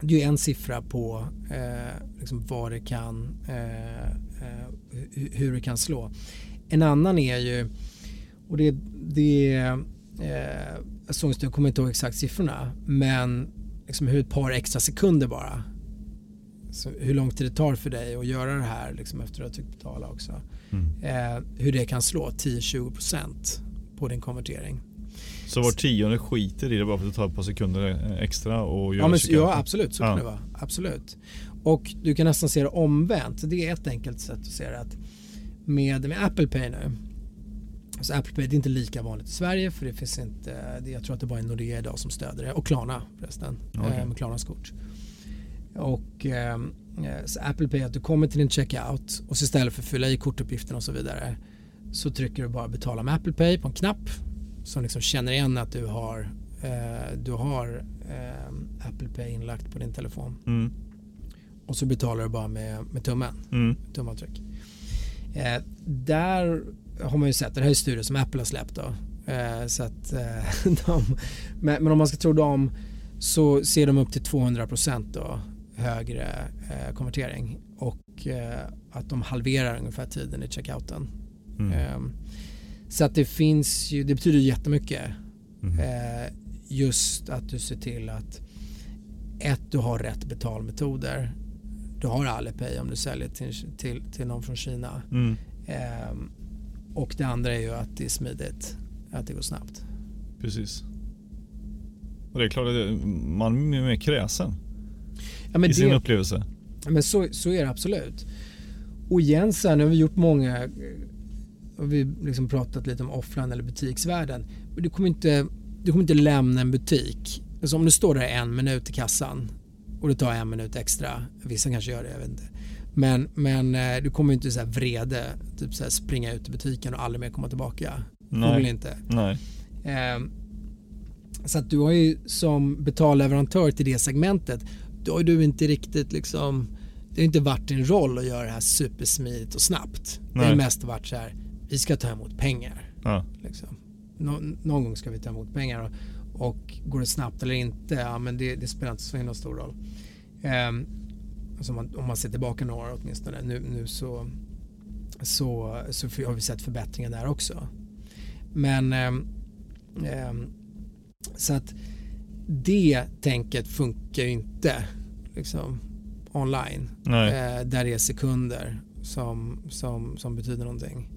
det är en siffra på eh, liksom vad det kan eh, eh, hu- hur det kan slå. En annan är ju och det, det är eh, en stund, jag kommer inte ihåg exakt siffrorna men liksom hur ett par extra sekunder bara så hur lång tid det tar för dig att göra det här liksom efter att du har betala också. Mm. Eh, hur det kan slå 10-20% på din konvertering. Så var tionde skiter i det bara för att tar ett par sekunder extra och gör Ja, men, ja absolut, så kan Ja. det vara. Absolut. Och du kan nästan se det omvänt. Det är ett enkelt sätt att se det. Att med, med Apple Pay nu. Så Apple Pay det är inte lika vanligt i Sverige för det finns inte, jag tror att det bara är Nordea idag som stöder det. Och Klarna förresten. Okej. Eh, med Klarnas kort. Och eh, så Apple Pay att du kommer till din checkout och så istället för att fylla i kortuppgifterna och så vidare så trycker du bara betala med Apple Pay på en knapp som liksom känner igen att du har, eh, du har eh, Apple Pay inlagt på din telefon. Mm. Och så betalar du bara med, med tummen, Mm. tumavtryck. Eh, där har man ju sett, det här är studier som Apple har släppt då. Eh, så att, eh, [laughs] de, men, men om man ska tro dem så ser de upp till 200% då högre eh, konvertering och eh, att de halverar ungefär tiden i checkouten. Mm. Eh, så att det finns ju, det betyder jättemycket Mm. Eh, just att du ser till att ett, du har rätt betalmetoder. Du har Alipay om du säljer till, till, till någon från Kina. Mm. Eh, och det andra är ju att det är smidigt, att det går snabbt. Precis. Och det är klart att man är mer kräsen ja, men i sin det, upplevelse. Men så, så är det absolut. Och igen så här, nu har vi gjort många, och vi liksom pratat lite om offline eller butiksvärlden. Men du kommer inte, du kommer inte lämna en butik. Alltså om du står där en minut i kassan och det tar en minut extra, vissa kanske gör det, jag vet inte. Men, men eh, du kommer inte så här vrede, typ så här springa ut i butiken och aldrig mer komma tillbaka. Förmodligen inte. Nej. Eh, så att du har ju som betalleverantör till det segmentet, då har du inte riktigt liksom, det har inte varit din roll att göra det här supersmidigt och snabbt. Det har Nej. mest varit så här, vi ska ta emot pengar. Ja. Liksom. Nå, någon gång ska vi ta emot pengar och, och går det snabbt eller inte, ja men det, det spelar inte så himla stor roll. Ehm, alltså om, man, om man ser tillbaka några år åtminstone, nu, nu så, så, så har vi sett förbättringar där också. Men ehm, ehm, så att det tänket funkar ju inte liksom, online. Nej. Eh, där det är sekunder som, som, som betyder någonting.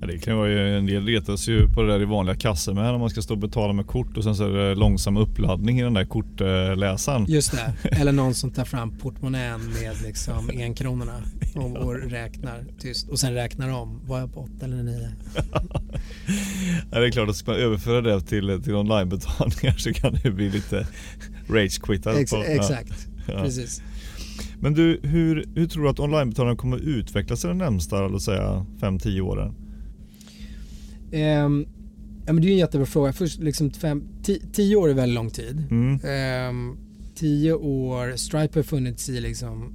Ja, det kan vara ju, en del retas ju på det där i vanliga kassor med när man ska stå och betala med kort och sen så är det långsam uppladdning i den där kortläsaren. Just det, [laughs] eller någon som tar fram portmonnän med liksom enkronorna och, och räknar tyst och sen räknar om. Var jag på åtta eller nio? Ja, det är klart att ska man överföra det till, till onlinebetalningar så kan det bli lite rage-quittat. Ex exakt, Ja. precis. Men du, hur, hur tror du att onlinebetalningar kommer utvecklas i de närmsta, låt säga 5-10 åren? Ehm, ja, men det är en jättebra fråga. Först, liksom fem, ti, tio år är väldigt lång tid. Mm. Ehm, tio år, Stripe har funnits i liksom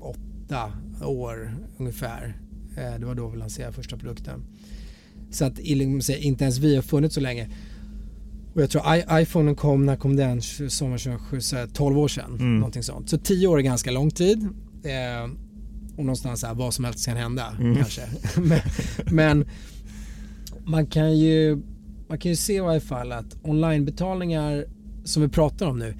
åtta år ungefär. Eh, det var då vi lanserade första produkten. Så att liksom, inte ens vi har funnits så länge. Och jag tror I, iPhonen kom, när kom den? Sommar 2007, så här, 12 år sedan. Mm. Någonting sånt. Så 10 år är ganska lång tid. Eh, och någonstans här, vad som helst kan hända Mm. kanske. [laughs] men, men man kan ju man kan ju se i varje fall att onlinebetalningar som vi pratar om nu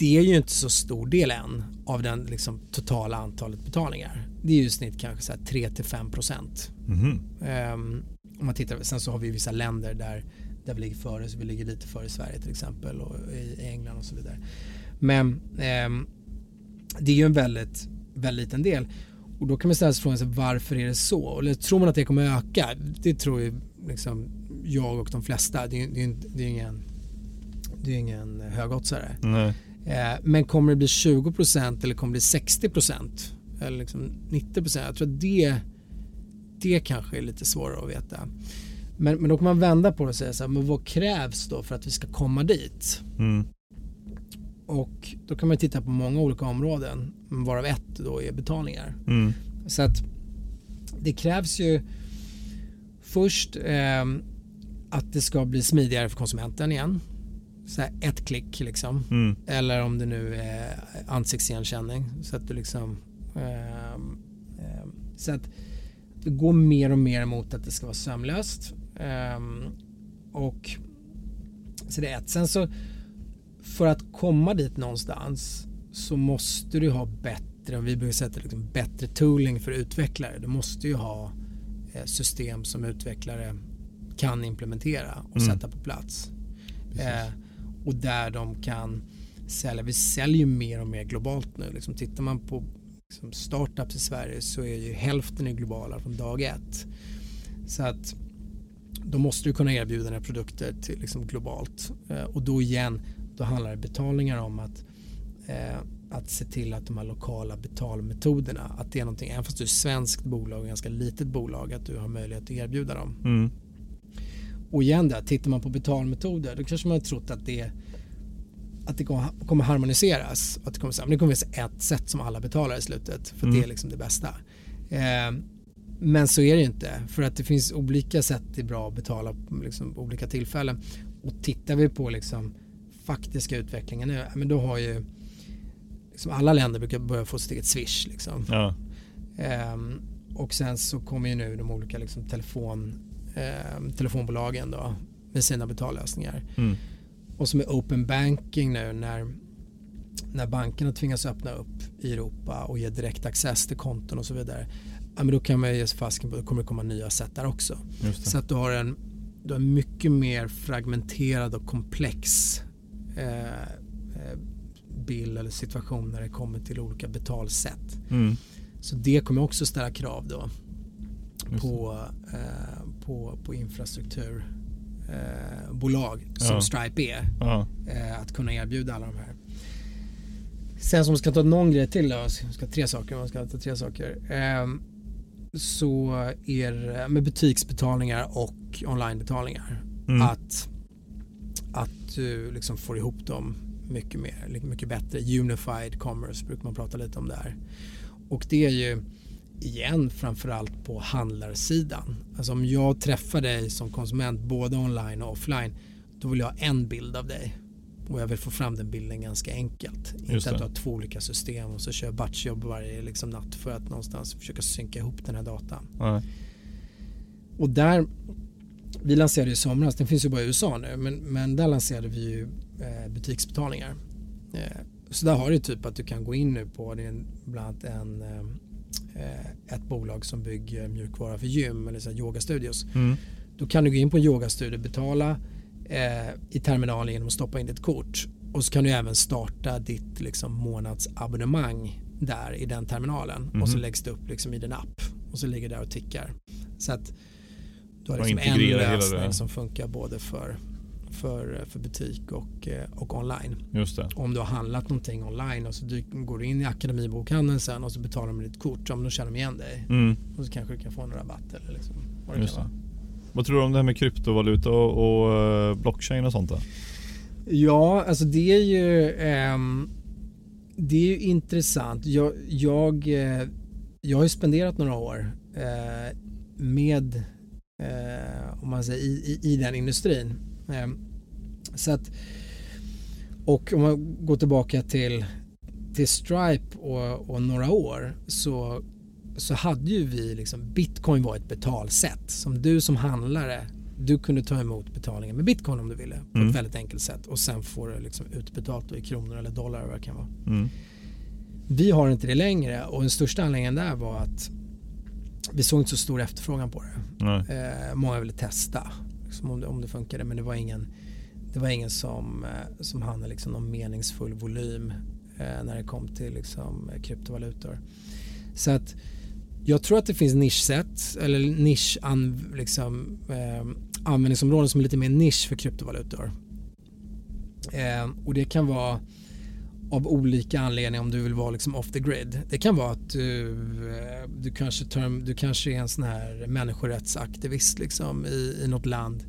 det är ju inte så stor del än av den liksom, totala antalet betalningar. Det är ju i snitt kanske så här 3-5 procent. Mhm. Ehm, om man tittar, sen så har vi vissa länder där, där vi ligger före, så vi ligger lite före Sverige till exempel och i, England och så vidare. Men ehm, det är ju en väldigt, väldigt liten del. Och då kan man ställa sig frågan varför är det så? Eller tror man att det kommer öka? Det tror ju liksom jag och de flesta. Det är det är, det ingen, det är ingen högoddsare. Eh, men kommer det bli 20% eller kommer det bli 60% eller liksom 90%? Jag tror att det, det kanske är lite svårare att veta. Men, men då kan man vända på det och säga så här, men vad krävs då för att vi ska komma dit? Mm. Och då kan man titta på många olika områden, varav ett då är betalningar. Mm. Så att det krävs ju först eh, att det ska bli smidigare för konsumenten igen. Så här ett klick liksom. Mm. Eller om det nu är ansiktsigenkänning. Så att du liksom... ehm, ehm, så att det går mer och mer mot att det ska vara sömlöst. Ehm, och så det är ett. Sen så för att komma dit någonstans så måste du ha bättre, vi brukar säga liksom bättre tooling för utvecklare. Du måste ju ha eh, system som utvecklare kan implementera och Mm. sätta på plats. Eh, och där de kan sälja. Vi säljer ju mer och mer globalt nu. Liksom, tittar man på liksom, startups i Sverige så är ju hälften är globala från dag ett. Så att då måste du kunna erbjuda dina produkter till, liksom, globalt. Eh, och då igen, då handlar det betalningar om att, eh, att se till att de här lokala betalmetoderna, att det är någonting, även fast du är svenskt bolag och ganska litet bolag, att du har möjlighet att erbjuda dem. Mm. Och igen där, tittar man på betalmetoder då kanske man har trott att det, att det kommer harmoniseras. Att det kommer, men det kommer vara ett sätt som alla betalar i slutet för Mm. det är liksom det bästa. Eh, men så är det ju inte för att det finns olika sätt det är bra att betala på liksom, olika tillfällen. Och tittar vi på liksom, faktiska utvecklingen nu, men då har ju liksom, alla länder brukar börja få sitt eget swish. Liksom. Ja. Ehm, och sen så kommer ju nu de olika liksom, telefon, ehm, telefonbolagen då, med sina betallösningar. Mm. och som är open banking nu när, när bankerna tvingas öppna upp i Europa och ge direkt access till konton och så vidare. Ja, men då kan man ge sig fasken på att det kommer komma nya sätt där också. Så att du har en, du har mycket mer fragmenterad och komplex eh, bild eller situation när det kommer till olika betalsätt. Mm. Så det kommer också ställa krav då på, eh, på, på infrastrukturbolag eh, som Ja. Stripe är. Ja. Eh, att kunna erbjuda alla de här. Sen som ska ta någon grej till då, ska tre saker, man ska ta tre saker. Eh, så är med butiksbetalningar och onlinebetalningar. Mm. Att, att du liksom får ihop dem mycket mer, mycket bättre. Unified commerce brukar man prata lite om där. Och det är ju igen framförallt på handlarsidan. Alltså om jag träffar dig som konsument både online och offline då vill jag ha en bild av dig och jag vill få fram den bilden ganska enkelt. Just Inte att du har två olika system och så kör jag batchjobb varje liksom, natt för att någonstans försöka synka ihop den här datan. Nej. Och där, vi lanserade i somras, den finns ju bara i USA nu, men, men där lanserade vi ju butiksbetalningar. Eh, så där har du typ att du kan gå in nu på, en, bland annat en, eh, ett bolag som bygger mjukvara för gym eller så yogastudios. Mm. Då kan du gå in på en yogastudio, betala eh, i terminalen genom att stoppa in ditt kort och så kan du även starta ditt liksom, månadsabonnemang där i den terminalen och så Mhm. läggs det upp liksom, i din app och så ligger det där och tickar. Så att du har liksom en lösning som funkar både för, för, för butik och, eh, och online. Just det. Om du har handlat någonting online och så du, går du in i akademibokhandeln sen och så betalar de med ditt kort, ja, men då känner de igen dig Mm. och så kanske du kan få en rabatt eller liksom, vad det Just kan det. vara. Vad tror du om det här med kryptovaluta och, och eh, blockchain och sånt då? Ja, alltså det är ju ehm, det är ju intressant. Jag, jag, eh, jag har ju spenderat några år eh, med eh, om man säger, i, i, i den industrin. Ehm, så att, och om man går tillbaka till, till Stripe och, och några år så, så hade ju vi liksom, bitcoin var ett betalsätt som du som handlare du kunde ta emot betalningen med bitcoin om du ville på Mm. ett väldigt enkelt sätt och sen får du liksom utbetalt i kronor eller dollar vad det kan vara. Mm. Vi har inte det längre och den största anledningen där var att vi såg inte så stor efterfrågan på det. Eh, många ville testa liksom om, det, om det funkade men det var ingen, det var ingen som, eh, som hade liksom någon meningsfull volym eh, när det kom till liksom, eh, kryptovalutor. Så att jag tror att det finns nischsätt eller nisch an, liksom, eh, användningsområden som är lite mer nisch för kryptovalutor. Eh, och det kan vara av olika anledningar om du vill vara liksom off the grid. Det kan vara att du, eh, du, kanske, tar, du kanske är en sån här människorättsaktivist liksom, i, i något land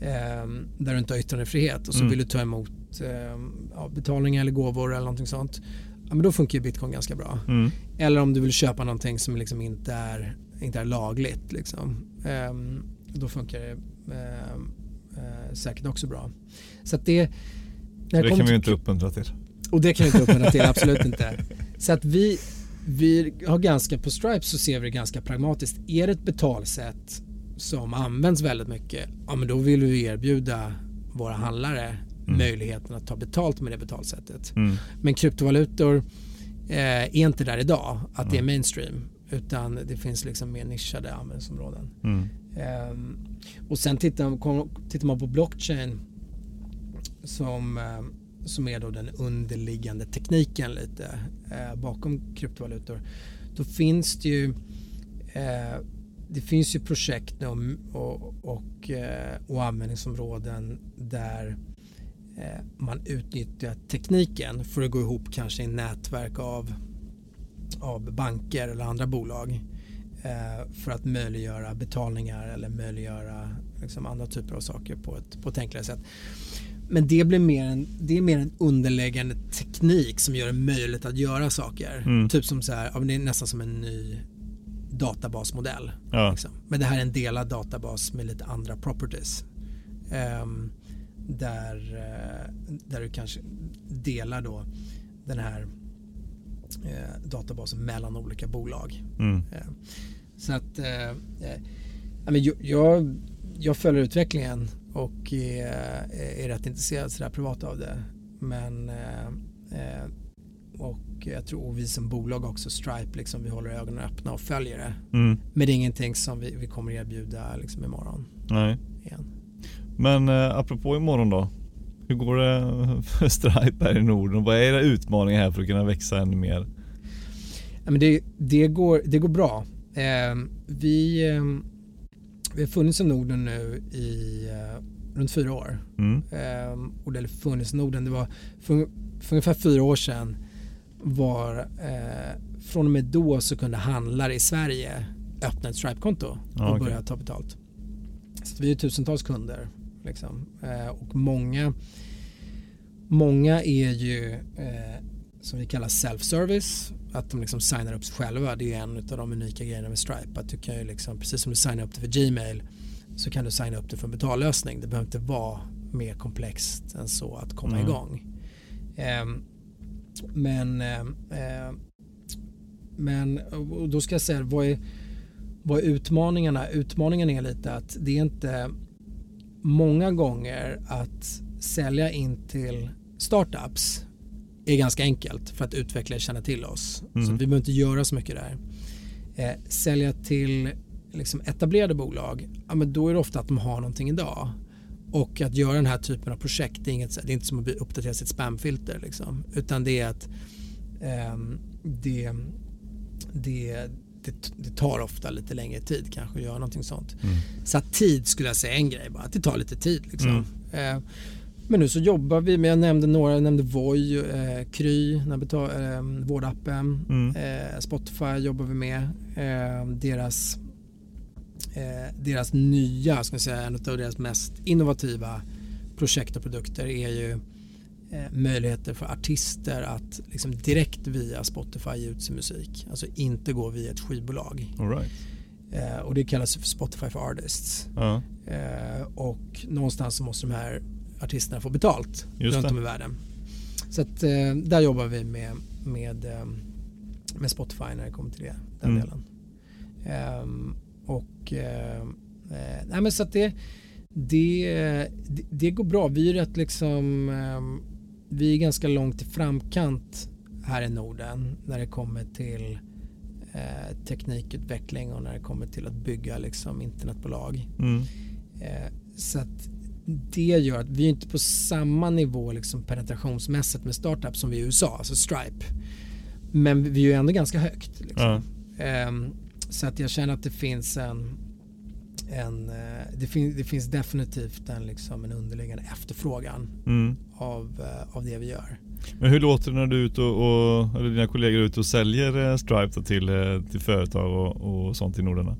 eh, där du inte har yttrandefrihet och så Mm. vill du ta emot eh, ja, betalningar eller gåvor eller någonting sånt. Ja, men då funkar ju bitcoin ganska bra. Mm. Eller om du vill köpa någonting som liksom inte, är, inte är lagligt. Liksom. Ehm, då funkar det ehm, eh, säkert också bra. Så att det, Det kan vi ju inte uppmuntra till. Och det kan vi inte uppmuntra till, absolut inte. Så att vi, vi har ganska, på Stripe så ser vi det ganska pragmatiskt. Är det ett betalsätt som används väldigt mycket, ja men då vill vi erbjuda våra handlare Mm. möjligheten att ta betalt med det betalsättet. Mm. Men kryptovalutor eh, är inte där idag, att det är Mm. mainstream. Utan det finns liksom mer nischade användningsområden. Mm. Ehm, och sen tittar, tittar man på blockchain som, eh, som är då den underliggande tekniken lite eh, bakom kryptovalutor. Då finns det ju eh, det finns ju projekt och, och, och, och användningsområden där eh, man utnyttjar tekniken för att gå ihop kanske i nätverk av, av banker eller andra bolag eh, för att möjliggöra betalningar eller möjliggöra liksom andra typer av saker på ett, på ett enklare sätt. Men det, blir mer en, det är mer en underliggande teknik som gör det möjligt att göra saker. Mm. Typ som så här, ja, det är nästan som en ny databasmodell. Ja. Liksom. Men det här är en delad databas med lite andra properties. Ehm, där, eh, där du kanske delar då den här eh, databasen mellan olika bolag. Mm. Så att eh, eh, jag- jag, jag följer utvecklingen och är, är rätt intresserad sådär privat av det. Men och jag tror vi som bolag också, Stripe, liksom, vi håller ögonen öppna och följer det. Mm. Men det är ingenting som vi, vi kommer erbjuda liksom, imorgon. Nej. Igen. Men eh, apropå imorgon då. Hur går det för Stripe här i Norden? Vad är era utmaningar här för att kunna växa ännu mer? Ja, men det, det, går, det går bra. Eh, vi, eh, vi har funnits i Norden nu i eh, runt fyra år. Mm. Eh, och det funnits i Norden, det var för, för ungefär fyra år sedan var eh, från och med då så kunde handlare i Sverige öppna ett Stripe-konto och okay. börja ta betalt. Så vi är tusentals kunder. Liksom. Eh, och många, många är ju eh, som vi kallar self-service. Att de liksom signar upp sig själva. Det är en av de unika grejerna med Stripe. Att du kan ju liksom, precis som du signar upp det för Gmail så kan du signa upp det för en betallösning. Det behöver inte vara mer komplext än så att komma mm. igång. Um, men, eh, men då ska jag säga, vad är, vad är utmaningarna? Utmaningen är lite att det är inte många gånger att sälja in till startups är ganska enkelt för att utvecklare känner till oss. Mm. Så vi behöver inte göra så mycket där. Eh, sälja till liksom etablerade bolag, ja, men då är det ofta att de har någonting idag. Och att göra den här typen av projekt, det är, inget, det är inte som att uppdatera sitt spamfilter. Liksom, utan det är att eh, det, det, det, det, tar ofta lite längre tid kanske att göra någonting sånt. Mm. Så tid skulle jag säga en grej bara, att det tar lite tid. Liksom. Mm. Eh, men nu så jobbar vi med, jag nämnde några, jag nämnde Voi, eh, Kry, eh, vårdappen, mm. eh, Spotify jobbar vi med. Eh, deras eh, deras nya, ska jag säga, en av deras mest innovativa projekt och produkter är ju eh, möjligheter för artister att liksom direkt via Spotify ge ut sin musik. Alltså inte gå via ett skivbolag. All right. eh, och det kallas för Spotify for Artists. Uh -huh. och någonstans så måste de här artisterna få betalt Just runt det. om i världen. Så att, eh, där jobbar vi med, med, eh, med Spotify när det kommer till det, den mm. delen. Um, och eh, nej men så att det, det, det, det, går bra. Vi är rätt liksom, eh, vi är ganska långt i framkant här i Norden när det kommer till eh, teknikutveckling och när det kommer till att bygga liksom internetbolag. Mm. Eh, så att det gör att vi är inte på samma nivå liksom penetrationsmässigt med startups som vi är i USA, alltså Stripe. Men vi är ju ändå ganska högt. Liksom. Ja. Um, så att jag känner att det finns en, en eh, det, fin, det finns definitivt en, liksom en underliggande efterfrågan mm. av, eh, av det vi gör. Men hur låter det när du är ute och, och eller dina kollegor är ute och säljer eh, Stripe till, till företag och, och sånt i Norden?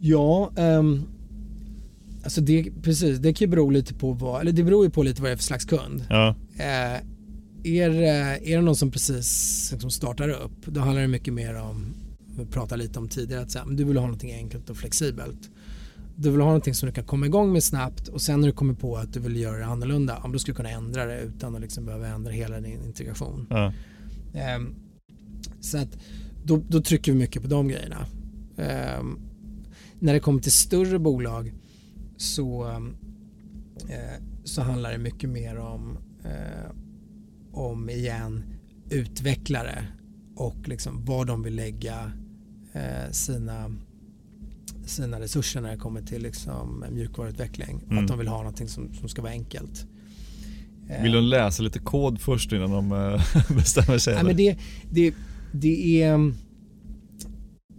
Ja, um, alltså det, precis, det kan ju bero lite på vad, eller det beror ju på lite vad det är för slags kund. Ja. Uh, är, är det någon som precis liksom startar upp, då handlar det mycket mer om vi pratade lite om tidigare, att säga, du vill ha någonting enkelt och flexibelt. Du vill ha någonting som du kan komma igång med snabbt och sen när du kommer på att du vill göra det annorlunda, ska du kunna ändra det utan att liksom behöva ändra hela din integration. Ja. Um, så att då, då, trycker vi mycket på de grejerna. Um, när det kommer till större bolag så, uh, så handlar det mycket mer om, uh, om igen utvecklare och liksom vad de vill lägga eh, sina, sina resurser när det kommer till liksom mjukvaruutveckling. Mm. Att de vill ha någonting som, som ska vara enkelt. Vill de läsa lite kod först innan de eh, [laughs] bestämmer sig? Ja, men det, det, det är mm,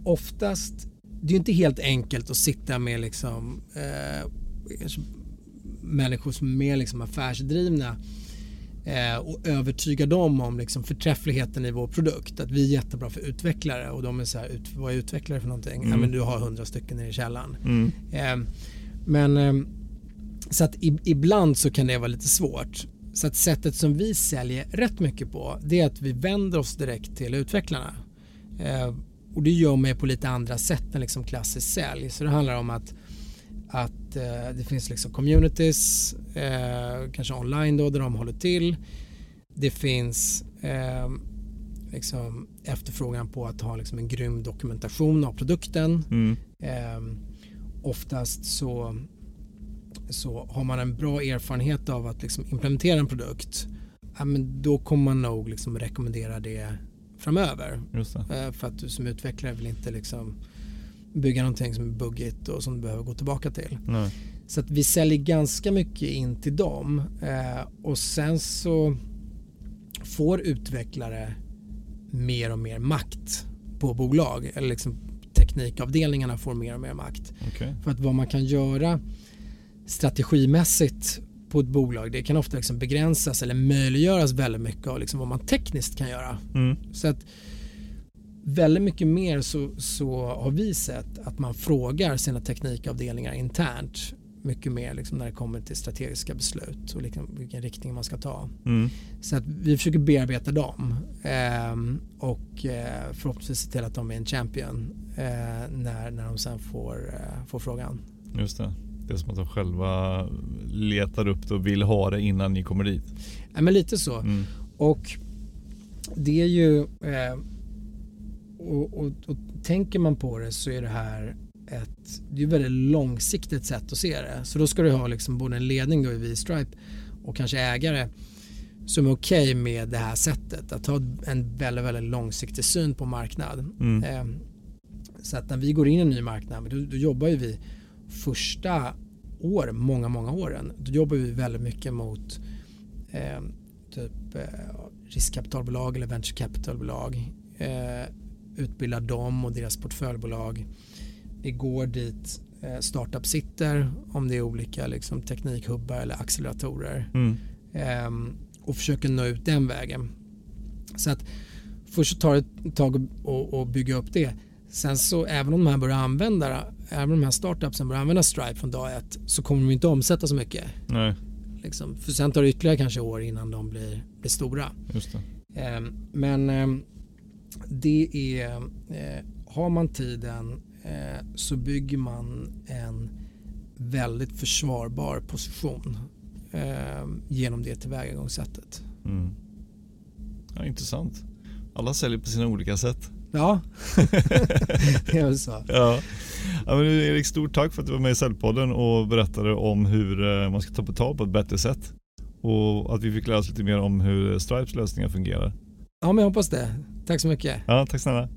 oftast, det är inte helt enkelt att sitta med liksom, eh, människor som är mer liksom affärsdrivna eh, och övertyga dem om liksom förträffligheten i vår produkt. Att vi är jättebra för utvecklare och de är så här, ut, vad är utvecklare för någonting? Mm. Ja men du har hundra stycken i källaren. Mm. Eh, men eh, så att i, ibland så kan det vara lite svårt. Så att sättet som vi säljer rätt mycket på det är att vi vänder oss direkt till utvecklarna. Och det gör man på lite andra sätt än liksom klassisk sälj. Så det handlar om att att eh, det finns liksom communities, eh, kanske online då, där de håller till. Det finns eh, liksom efterfrågan på att ha liksom en grym dokumentation av produkten. Mm. Eh, oftast så så har man en bra erfarenhet av att liksom implementera en produkt ja, men då kommer man nog liksom rekommendera det framöver. Eh, för att du som utvecklare vill inte liksom bygga någonting som är buggigt och som du behöver gå tillbaka till. Nej. Så att vi säljer ganska mycket in till dem eh, och sen så får utvecklare mer och mer makt på bolag eller liksom teknikavdelningarna får mer och mer makt. Okay. För att vad man kan göra strategimässigt på ett bolag det kan ofta liksom begränsas eller möjliggöras väldigt mycket av liksom vad man tekniskt kan göra. Mm. Så att väldigt mycket mer så, så har vi sett att man frågar sina teknikavdelningar internt mycket mer liksom när det kommer till strategiska beslut och liksom vilken riktning man ska ta. Mm. Så att vi försöker bearbeta dem eh, och eh, förhoppningsvis se till att de är en champion eh, när, när de sen får, eh, får frågan. Just det. Det är som att de själva letar upp det och vill ha det innan ni kommer dit. Ja, men lite så. Mm. Och det är ju eh, och, och, och, tänker man på det så är det här ett, det är ett väldigt långsiktigt sätt att se det. Så då ska du ha liksom både en ledning då i V-Stripe och kanske ägare som är okej okay med det här sättet. Att ha en väldigt, väldigt långsiktig syn på marknad. Mm. Eh, så att när vi går in i en ny marknad, då, då jobbar ju vi första år, många, många åren, då jobbar vi väldigt mycket mot eh, typ eh, riskkapitalbolag eller venture capitalbolag. Eh, utbildar dem och deras portföljbolag. Vi går dit eh, startup sitter om det är olika liksom, teknikhubbar eller acceleratorer Mm. eh, och försöker nå ut den vägen. Så att först tar det ett tag att bygga upp det. Sen så även om de här börjar använda även om de här startupsen börjar använda Stripe från dag ett så kommer de inte omsätta så mycket. Nej. Liksom. För sen tar det ytterligare kanske år innan de blir, blir stora. Just det. Eh, men eh, det är, eh, har man tiden eh, så bygger man en väldigt försvarbar position eh, genom det tillvägagångssättet. Mm. Ja, intressant. Alla säljer på sina olika sätt. Ja, [laughs] det är väl så. Ja. ja men Erik, stort tack för att du var med i Säljpodden och berättade om hur eh, man ska ta betalt på ett bättre sätt. Och att vi fick lära oss lite mer om hur Stripes lösningar fungerar. Ja, men jag hoppas det. Tack så mycket. Ja, tack snälla.